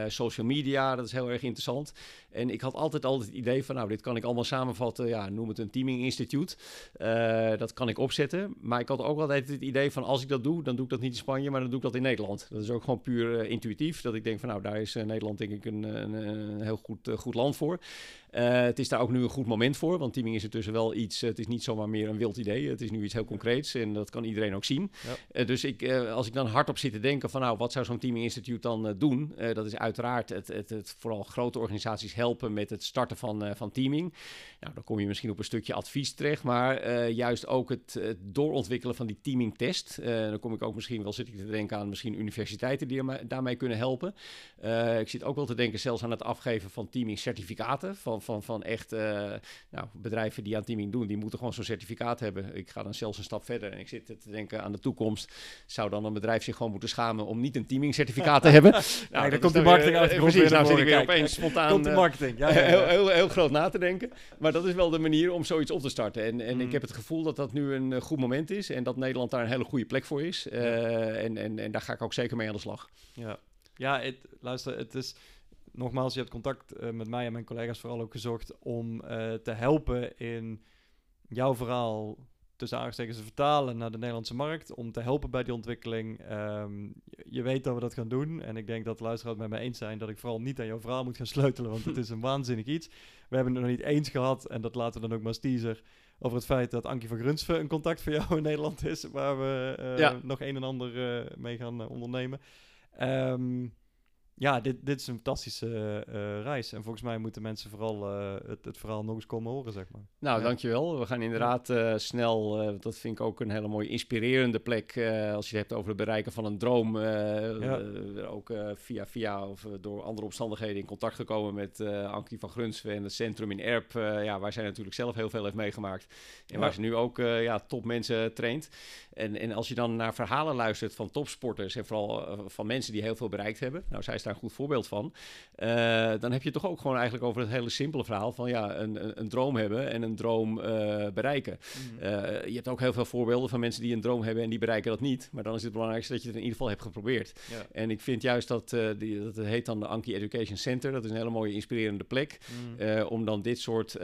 social media, dat is heel erg interessant. En ik had altijd al het idee van, nou, dit kan ik allemaal samenvatten. Ja, noem het een teaming instituut. Uh, dat kan ik opzetten. Maar ik had ook altijd het idee van, als ik dat doe, dan doe ik dat niet in Spanje, maar dan doe ik dat in Nederland. Dat is ook gewoon puur uh, intuïtief. Dat ik denk van, nou, daar is uh, Nederland denk ik een, een, een heel goed, goed land voor. Uh, het is daar ook nu een goed moment voor, want teaming is intussen wel iets, het is niet zomaar meer een wild idee. Het is nu iets heel concreets en dat kan iedereen ook zien. Ja. Uh, dus ik, uh, als ik dan hardop zit te denken van nou, wat zou zo'n teaming instituut dan doen? dat is uiteraard het, het, het, vooral grote organisaties helpen met het starten van, van teaming. Nou, dan kom je misschien op een stukje advies terecht, maar juist ook het, het, doorontwikkelen van die teamingtest. dan kom ik ook misschien wel, zit ik te denken aan misschien universiteiten die daarmee kunnen helpen. ik zit ook wel te denken zelfs aan het afgeven van teaming certificaten van van, van, echt uh, nou, bedrijven die aan teaming doen, die moeten gewoon zo'n certificaat hebben. Ik ga dan zelfs een stap verder en ik zit te denken aan de toekomst. Zou dan een bedrijf zich gewoon moeten schamen om niet een teaming certificaat te hebben? nou, dan komt de marketing uit. Precies, nou zit ik weer opeens spontaan komt de marketing. Ja, ja, ja. Heel, heel, heel, groot na te denken. Maar dat is wel de manier om zoiets op te starten. En, en mm. ik heb het gevoel dat dat nu een goed moment is en dat Nederland daar een hele goede plek voor is. Uh, en, en, en daar ga ik ook zeker mee aan de slag. Ja, ja het, luister, het is nogmaals, je hebt contact uh, met mij en mijn collega's vooral ook gezocht om uh, te helpen in jouw verhaal tussen aangestekens te vertalen naar de Nederlandse markt. Om te helpen bij die ontwikkeling. Um, je weet dat we dat gaan doen. En ik denk dat de luisteraars het met mij eens zijn dat ik vooral niet aan jouw verhaal moet gaan sleutelen. Want het is een waanzinnig iets. We hebben het nog niet eens gehad. En dat laten we dan ook maar als teaser. Over het feit dat Ankie van Grunsven een contact voor jou in Nederland is. Waar we uh, ja. nog een en ander mee gaan ondernemen. Um, ja, dit, dit is een fantastische uh, reis. En volgens mij moeten mensen vooral uh, het, het verhaal nog eens komen horen, zeg maar. Nou, ja. dankjewel. We gaan inderdaad uh, snel, dat vind ik ook een hele mooie inspirerende plek. als je het hebt over het bereiken van een droom. Ja. ook via via of door andere omstandigheden in contact gekomen met Ankie van Grunsven en het centrum in Erp. ja, waar zij natuurlijk zelf heel veel heeft meegemaakt. En ja. waar ze nu ook ja, top mensen traint. En, en als je dan naar verhalen luistert van topsporters en vooral van mensen die heel veel bereikt hebben. Nou, zij staat daar een goed voorbeeld van. dan heb je toch ook gewoon eigenlijk over het hele simpele verhaal van ja, een, een, een droom hebben en een droom bereiken. Mhm. je hebt ook heel veel voorbeelden van mensen die een droom hebben en die bereiken dat niet. Maar dan is het belangrijkste dat je het in ieder geval hebt geprobeerd. Ja. En ik vind juist dat, die, dat heet dan de Anki Education Center. Dat is een hele mooie inspirerende plek mhm. om dan dit soort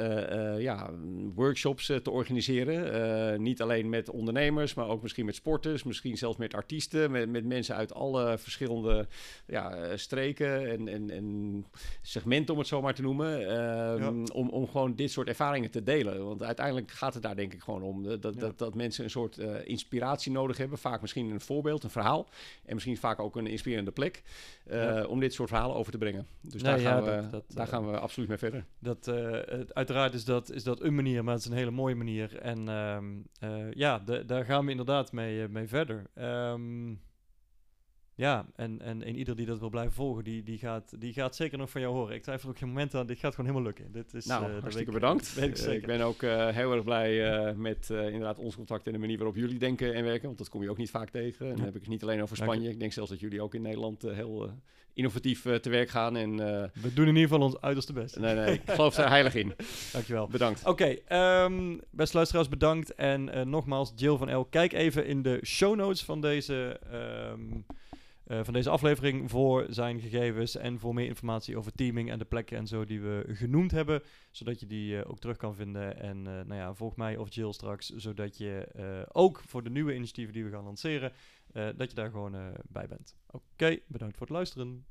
ja, workshops te organiseren. niet alleen met ondernemers, maar ook misschien met sporters, misschien zelfs met artiesten, met, met mensen uit alle verschillende ja, eh, streken en, en, en segmenten, om het zo maar te noemen. Ehm, om, om gewoon dit soort ervaringen te delen. Want uiteindelijk gaat het daar denk ik gewoon om. Dat, dat, dat, mensen een soort uh, inspiratie nodig hebben. Vaak misschien een voorbeeld, een verhaal. En misschien vaak ook een inspirerende plek. Uh, om dit soort verhalen over te brengen. Dus daar, gaan, we, dat, daar gaan we absoluut mee verder. Dat, uiteraard is dat, is dat een manier, maar het is een hele mooie manier. En ehm, ja, de, daar gaan we inderdaad mee, mee verder. Um, ja, en, en, en ieder die dat wil blijven volgen, die, die, gaat, die gaat zeker nog van jou horen. Ik twijfel ook geen moment aan, dit gaat gewoon helemaal lukken. Dit is, nou, uh, hartstikke bedankt. ik, uh, ik ben ook uh, heel erg blij met inderdaad ons contact en de manier waarop jullie denken en werken. Want dat kom je ook niet vaak tegen. En dan heb ik het niet alleen over Spanje. Ik denk zelfs dat jullie ook in Nederland heel innovatief te werk gaan. En, We doen in ieder geval ons uiterste best. Nee, nee, ik geloof daar heilig in. Dankjewel. Bedankt. Oké, okay, um, beste luisteraars, bedankt. En nogmaals, Jill van El, kijk even in de show notes van deze... Um, uh, van deze aflevering voor zijn gegevens en voor meer informatie over teaming en de plekken en zo die we genoemd hebben, zodat je die uh, ook terug kan vinden. En uh, nou ja, volg mij of Jill straks, zodat je ook voor de nieuwe initiatieven die we gaan lanceren, dat je daar gewoon bij bent. Oké, bedankt voor het luisteren.